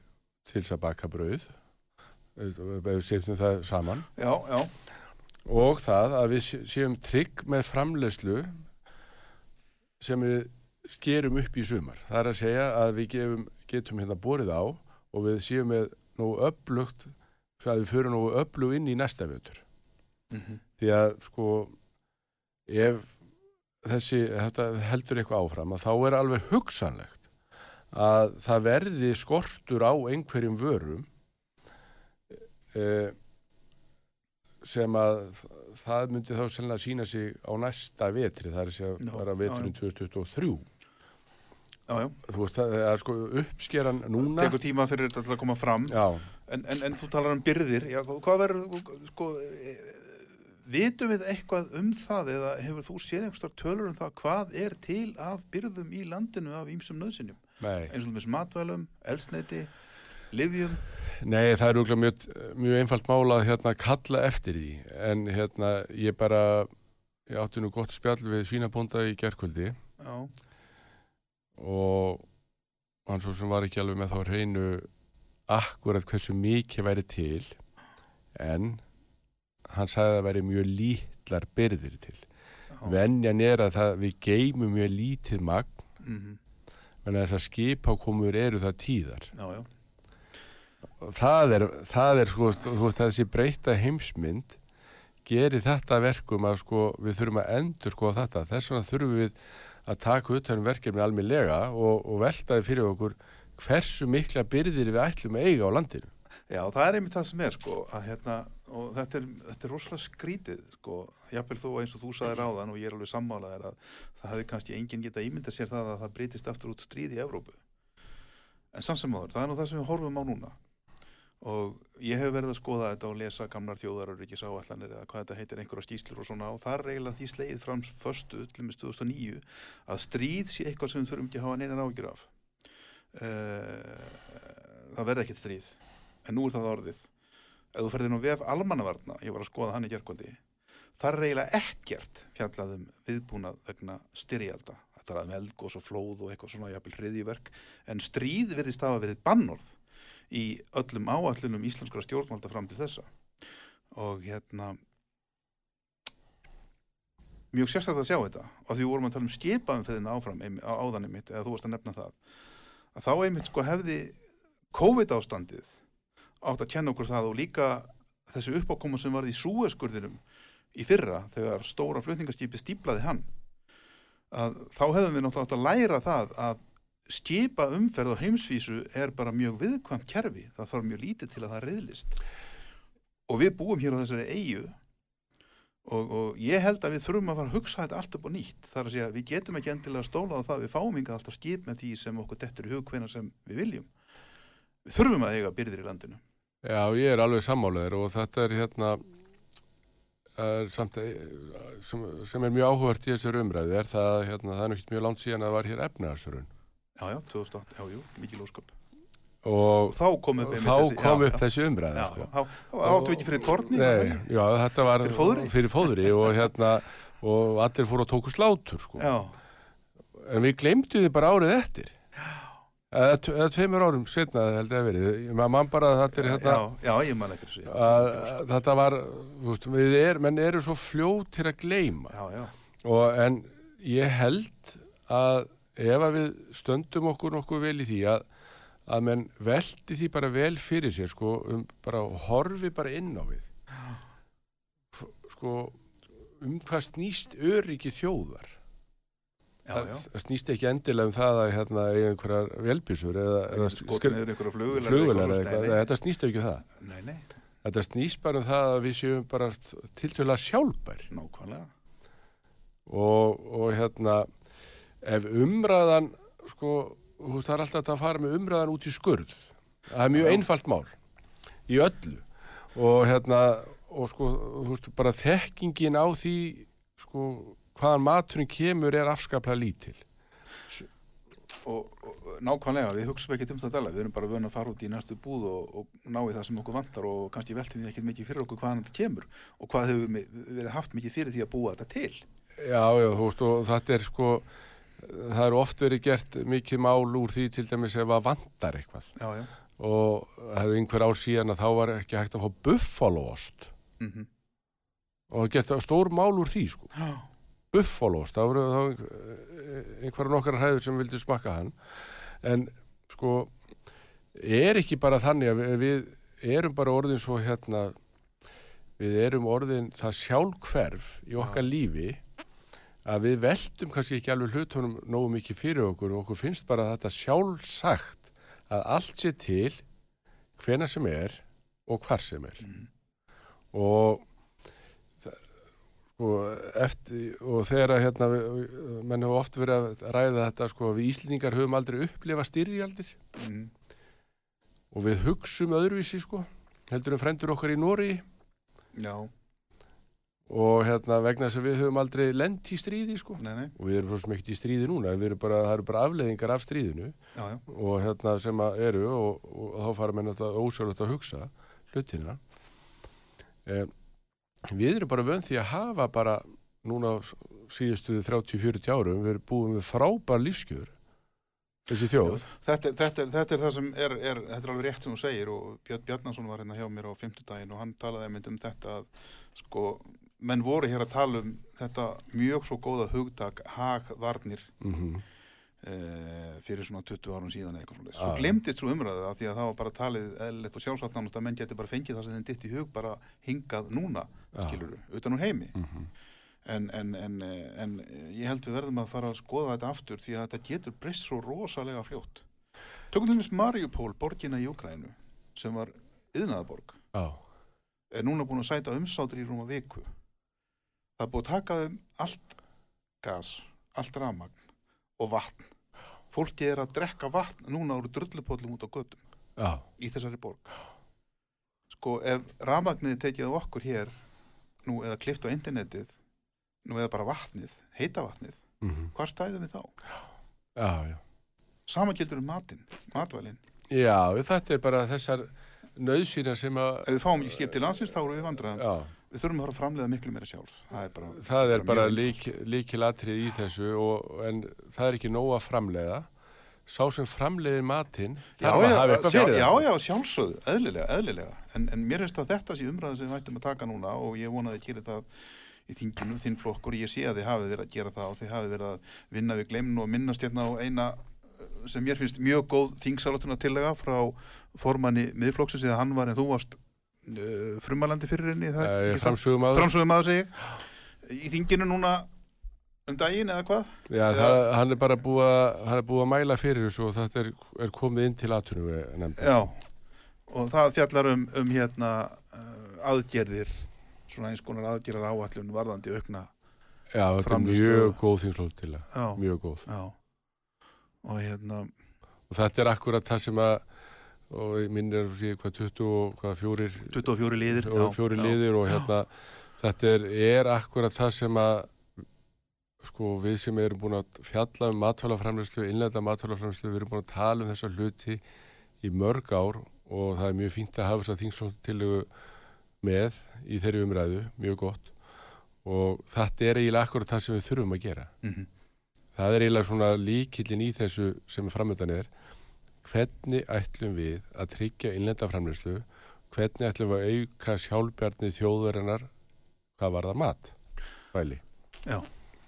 til þess að baka brauð, við séum það saman, já, já. og það að við séum trygg með framlegslu sem við skerum upp í sumar. Það er að segja að við gefum getum hérna borið á og við séum með nógu upplugt að við fyrir nógu upplug inn í næsta vötur mm -hmm. því að sko ef þessi heldur eitthvað áfram að þá er alveg hugsanlegt að það verði skortur á einhverjum vörum eh, sem að það myndi þá sennilega sína sig á næsta vetri, það er að bara veturinn 2023 Já, já. Þú veist, það er sko uppskeran núna. Tekur tíma fyrir þetta að koma fram. Já. En, en, en þú talar um byrðir. Já, hvað verður, sko, e, vitum við eitthvað um það eða hefur þú séð einhverstar tölur um það hvað er til af byrðum í landinu af ímsum nöðsynjum? Nei. eins og með matvælum, eldsneiti, livjum? Nei, það er úrlega mjög, mjög einfalt mála að hérna kalla eftir því en hérna ég bara ég átti nú gott spjall við svínabonda í gerðkvöldi og hann svo sem var ekki alveg með þá reynu akkurat hversu mikið væri til en hann sagði að væri mjög lítlar byrðir til venjan er að það, við geymum mjög lítið magn mm -hmm. en þess að skipákomur eru það tíðar já, já. það er, það er sko, þessi breyta heimsmynd gerir þetta verkum að sko, við þurfum að endur sko þetta þess vegna þurfum við að taka út þennum verkefni alminlega og, og veltaði fyrir okkur hversu mikla byrðir við ætlum að eiga á landinu. Já, það er einmitt það sem er sko, að hérna, og þetta er, þetta er rosalega skrítið sko, jápil þú eins og þú saði ráðan og ég er alveg sammálaðir að það hefði kannski enginn geta ímynda sér það að það breytist aftur út stríð í Evrópu. En samsamaður, það er nú það sem við horfum á núna og ég hef verið að skoða þetta og lesa gamlar þjóðarauðrikis áallanir eða hvað þetta heitir einhverja stíslur og svona og það er eiginlega því sleið frams förstu til og með 2009 að stríð sé eitthvað sem við þurfum ekki að hafa neina ágjur af. Uh, það verði ekkert stríð en nú er það orðið. Ef þú ferðir nú vef almannavarna ég var að skoða hann í gerðkvöldi það er eiginlega ekkert fjallaðum viðbúnað vegna styrjalda. Þetta er að melg og flóð og eitthvað svona í öllum áallunum íslenskara stjórnvalda fram til þessa. Og hérna mjög sérstaklega að sjá þetta og því vorum að tala um skipaðum fyrir það áfram á áðanum mitt eða þú varst að nefna það að þá einmitt sko hefði COVID ástandið átt að kenna okkur það og líka þessu uppákoma sem varði í súeskurðinum í fyrra þegar stóra flutningaskipi stíplaði hann að þá hefðum við náttúrulega átt að læra það að skipa umferð og heimsvísu er bara mjög viðkvæmt kerfi. Það þarf mjög lítið til að það reyðlist og við búum hér á þessari eigu og, og ég held að við þurfum að fara að hugsa þetta allt upp og nýtt. Þar að segja við getum ekki endilega stólað á það. Við fáum yngi alltaf skip með því sem okkur dettur í hug hvena sem við viljum. Við þurfum að eiga byrðir í landinu. Já, ég er alveg sammálaður og þetta er hérna er samt, eh, sem, sem er mjög áhugart í þessar umræði er það, hérna, það er mjög langt síðan að það var hér efnaðarsörun. Já, já, 2008, já, jú, mikið lóskap. Og þá kom upp, þá þessi, kom upp já, þessi umræði. Já, sko. þá, þá áttu ekki fyrir korni? Nei, já, þetta var fyrir fóðri, fyrir fóðri og hérna, og allir fóru að tóku slátur, sko. Já. En við glemdu þið bara árið eftir. eða tveimur árum setna held ég að verið mann bara þetta er hérna já, já, að, þetta var, veist, við er, menn eru svo fljóð til að gleima já, já. og en ég held að ef að við stöndum okkur nokkuð vel í því að að menn veldi því bara vel fyrir sér sko, um bara horfi bara inn á við. Sko um hvað snýst öryggi þjóðar? Já, já. það snýst ekki endilega um það að hérna, eiga einhverjar velbísur eða, eða skotin eða einhverjar flugular þetta snýst ekki um það. Nei, nei. þetta snýst bara um það að við séum bara tiltöla sjálfbær. Nákvæmlega. Og, og hérna ef umræðan sko, þú veist það er alltaf að fara með umræðan út í skurð. Það er mjög já. einfalt mál í öllu. Og hérna og sko, þú veist, bara þekkingin á því sko hvaðan maturinn kemur er afskaplega lítil. Og, og nákvæmlega, við hugsaum ekki um þetta alveg, við erum bara vöna að fara út í næstu búð og, og ná í það sem okkur vantar og kannski veltum við ekki mikið fyrir okkur hvaðan þetta kemur og hvað hefur við haft mikið fyrir því að búa þetta til. Já, já, þú veist, og þetta er sko það eru oft verið gert mikið mál úr því til dæmis ef að vandar eitthvað. Já, já. og það er einhver ár síðan að þá var ekki hægt að fá buffaloost mm -hmm. og það geta stór mál úr því sko. Já. Buffalost, það voru þá einhverja nokkar hæður sem vildi smakka hann. En sko er ekki bara þannig að við, erum bara orðin svo hérna við erum orðin það sjálfkverf í okkar lífi að við veldum kannski ekki alveg hlutunum nógu mikið fyrir okkur og okkur finnst bara þetta sjálfsagt að allt sé til hvena sem er og hvar sem er mm. og sko, eftir, og þegar að hérna, menn hefur oft verið að ræða þetta sko, við Íslendingar höfum aldrei upplifað styrjaldir mm. og við hugsum öðruvísi sko, heldur um frendur okkar í Nóri Já og hérna vegna þess að við höfum aldrei lent í stríði sko. Nei, nei, og við erum svo ekkert í stríði núna. Við erum bara, það eru bara afleðingar af stríðinu. Já, já, og hérna sem að eru og, og þá fara menn þetta ósjálfvægt að hugsa hlutina. Eh, við erum bara vönd því að hafa bara núna á síðustu 30-40 árum við erum búin með frábær lífskjör þessi þjóð. Þetta, þetta, þetta er það sem er, er, þetta er alveg rétt sem þú segir og Björn Bjarnason var hérna hjá mér á fimmtudaginn og hann talaði einmitt um þetta að sko, menn voru hér að tala um þetta mjög svo góða hugtak hagvarnir mm eh, fyrir svona 20 árum síðan eitthvað svona. Svo glemtist svo umræðu af því að það var bara talið eðlilegt og sjálfsagt nánast að menn geti bara fengið það sem þeim ditt í hug bara hingað núna, Já. skiluru, utan úr heimi. -hmm. En, en, en, en ég held við verðum að fara að skoða þetta aftur því að þetta getur breyst svo rosalega fljótt. Tökum til dæmis Mariupol, borgina í Ukrænu, sem var yðnaðaborg, Já, er núna búin að sæta umsátur í rúma viku. Það búið að taka þeim allt gas, allt rafmagn og vatn. Fólki er að drekka vatn núna úr drullupóllum út á göttum já, í þessari borg. Sko, ef rafmagnið er tekið á okkur hér, nú eða klift á internetið, nú eða bara vatnið, heita vatnið, mm hvar stæðum við þá? já, já Sama gildur um matinn, matvælinn. Já, þetta er bara þessar nöðsýnar sem að Ef við fáum í skip til landsins þá erum við vandraðum. já, Við þurfum að fara að framleiða miklu meira sjálf. Það er bara, það er bara mjög lík, líkilatrið í þessu og, en það er ekki nóg að framleiða sá sem framleiðir matinn Já, þarf að já, hafa eitthvað fyrir já, það. já, sjálfsögðu, eðlilega, eðlilega. En, en mér finnst að þetta sé umræða sem við ættum að taka núna og ég vonaði að gera það í þinginu, þinn flokkur, ég sé að þið hafi verið að gera það og þið hafi verið að vinna við glemnu og minnast hérna á eina uh, sem mér finnst mjög góð þingsalotuna tillega frá formanni miðflokksins eða hann var en þú varst frumalandi fyrir henni Framsögum að framsögum maður segi í þinginu núna um daginn eða hvað Já, það, hann er bara búið að, búið að mæla fyrir þessu og þetta er, er komið inn til aðtunum. Já, og það fjallar um, um hérna uh, aðgerðir, svona eins konar aðgerðar áallun varðandi aukna. Já, þetta er mjög góð þingslóð til það, mjög góð. já. Og hérna, Og þetta er akkurat það sem að, og minn er hvað 20 og hvað fjórir, 24 liðir. og fjórir liðir og hérna, þetta er, er akkurat það sem að, sko, við sem erum búin að fjalla um matvælaframlegslu, innlega matvælaframlegslu, við erum búin að tala um þessa hluti í mörg ár og það er mjög fínt að hafa þessa þingslóttilegu með í þeirri umræðu, mjög gott. Og þetta er eiginlega akkurat það sem við þurfum að gera. Mm Það er eiginlega svona líkillin í þessu sem er framöndan er hvernig ætlum við að tryggja innlenda framleyslu, hvernig ætlum við að auka sjálfbjarni þjóðarinnar hvað var það mat? Væli. Já,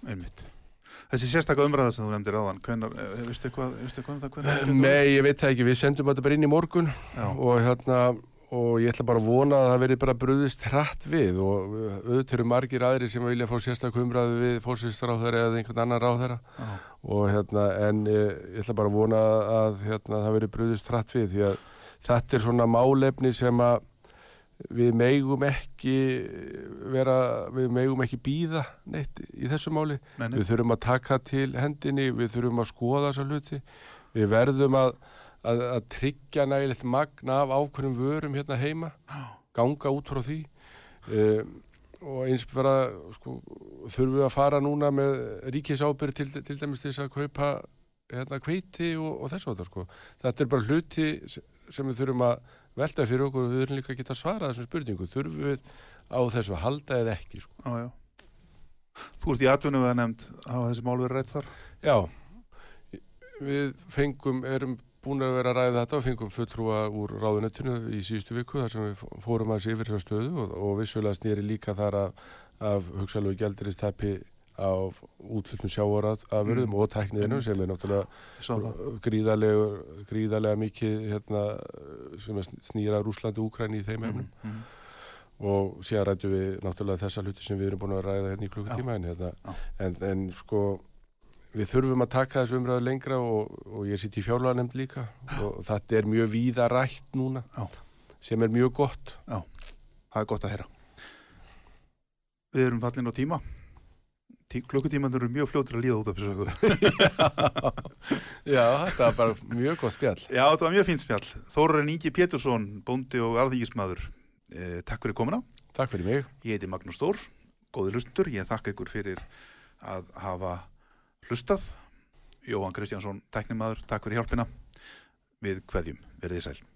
einmitt. Þessi sérstaka umræða sem þú nefndir áðan, hvenar, eh, veistu hvað, veistu hvað um það? Nei, ég veit það ekki, við sendum þetta bara inn í morgun Já, og hérna og ég ætla bara að vona að það veri bara brúðist hratt við og auðvitað eru margir aðri sem vilja fá sérstakku umræðu við fórsýstarráðherra eða einhvern annan ráðherra. Já, og hérna en eh, ég ætla bara að vona að hérna, það veri brúðist hratt við því að þetta er svona málefni sem að við megum ekki vera, við megum ekki býða neitt í þessu máli. Nei, við þurfum að taka til hendinni við þurfum að skoða þessa hluti. Við verðum að, að, að tryggja nægilegt magna af ákveðnum vörum hérna heima ganga út frá því um, og eins bara sko, þurfum við að fara núna með ríkisábyrð til, til dæmis til þess að kaupa hérna kveiti og, og þess að þetta sko. þetta er bara hluti sem við þurfum að velta fyrir okkur og við þurfum líka að geta svarað þessum spurningu þurfum við á þessu að halda eða ekki sko. já. Þú ert í atvinnum að nefnd, hafa þessi mál verið rætt þar? Já, við fengum, erum búin að vera að ræða þetta og fengum fulltrúa úr ráðunettinu í síðustu viku þar sem við fórum að sé yfir þessar stöðu og, og vissulega snýri líka þar af, af hugsalegu gældiristæpi af útflutnum sjávarað af verðum Mm. og tækniðinu sem er náttúrulega gríðarlega, gríðarlega mikið hérna, sem snýra Rúslandi og Úkræni í þeim efnum Mm, mm. og síðan rættum við náttúrulega þessa hluti sem við erum búin að ræða hérna í klukkutíma en, hérna, en, en sko við þurfum að taka þessu umræðu lengra og, og ég sitt í fjárlega nefnd líka og þetta er mjög víða rætt núna Já. sem er mjög gott Það er gott að heyra. Við erum fallin á tíma. Tí, klukkutímanur eru mjög fljótur að líða út af þessu. Já, þetta var bara mjög gott spjall Já, þetta var mjög fínt spjall. Þórarinn Ingi Pétursson, bóndi og alþingismadur. Eh, takk fyrir komuna. Takk fyrir mig Ég heiti Magnús Stór. góði hlustundur, ég þakka ykkur fyrir að hafa hlustað. Jóhann Kristjánsson, teknimaður, takk fyrir hjálpina. Við hverjum, verðið sæl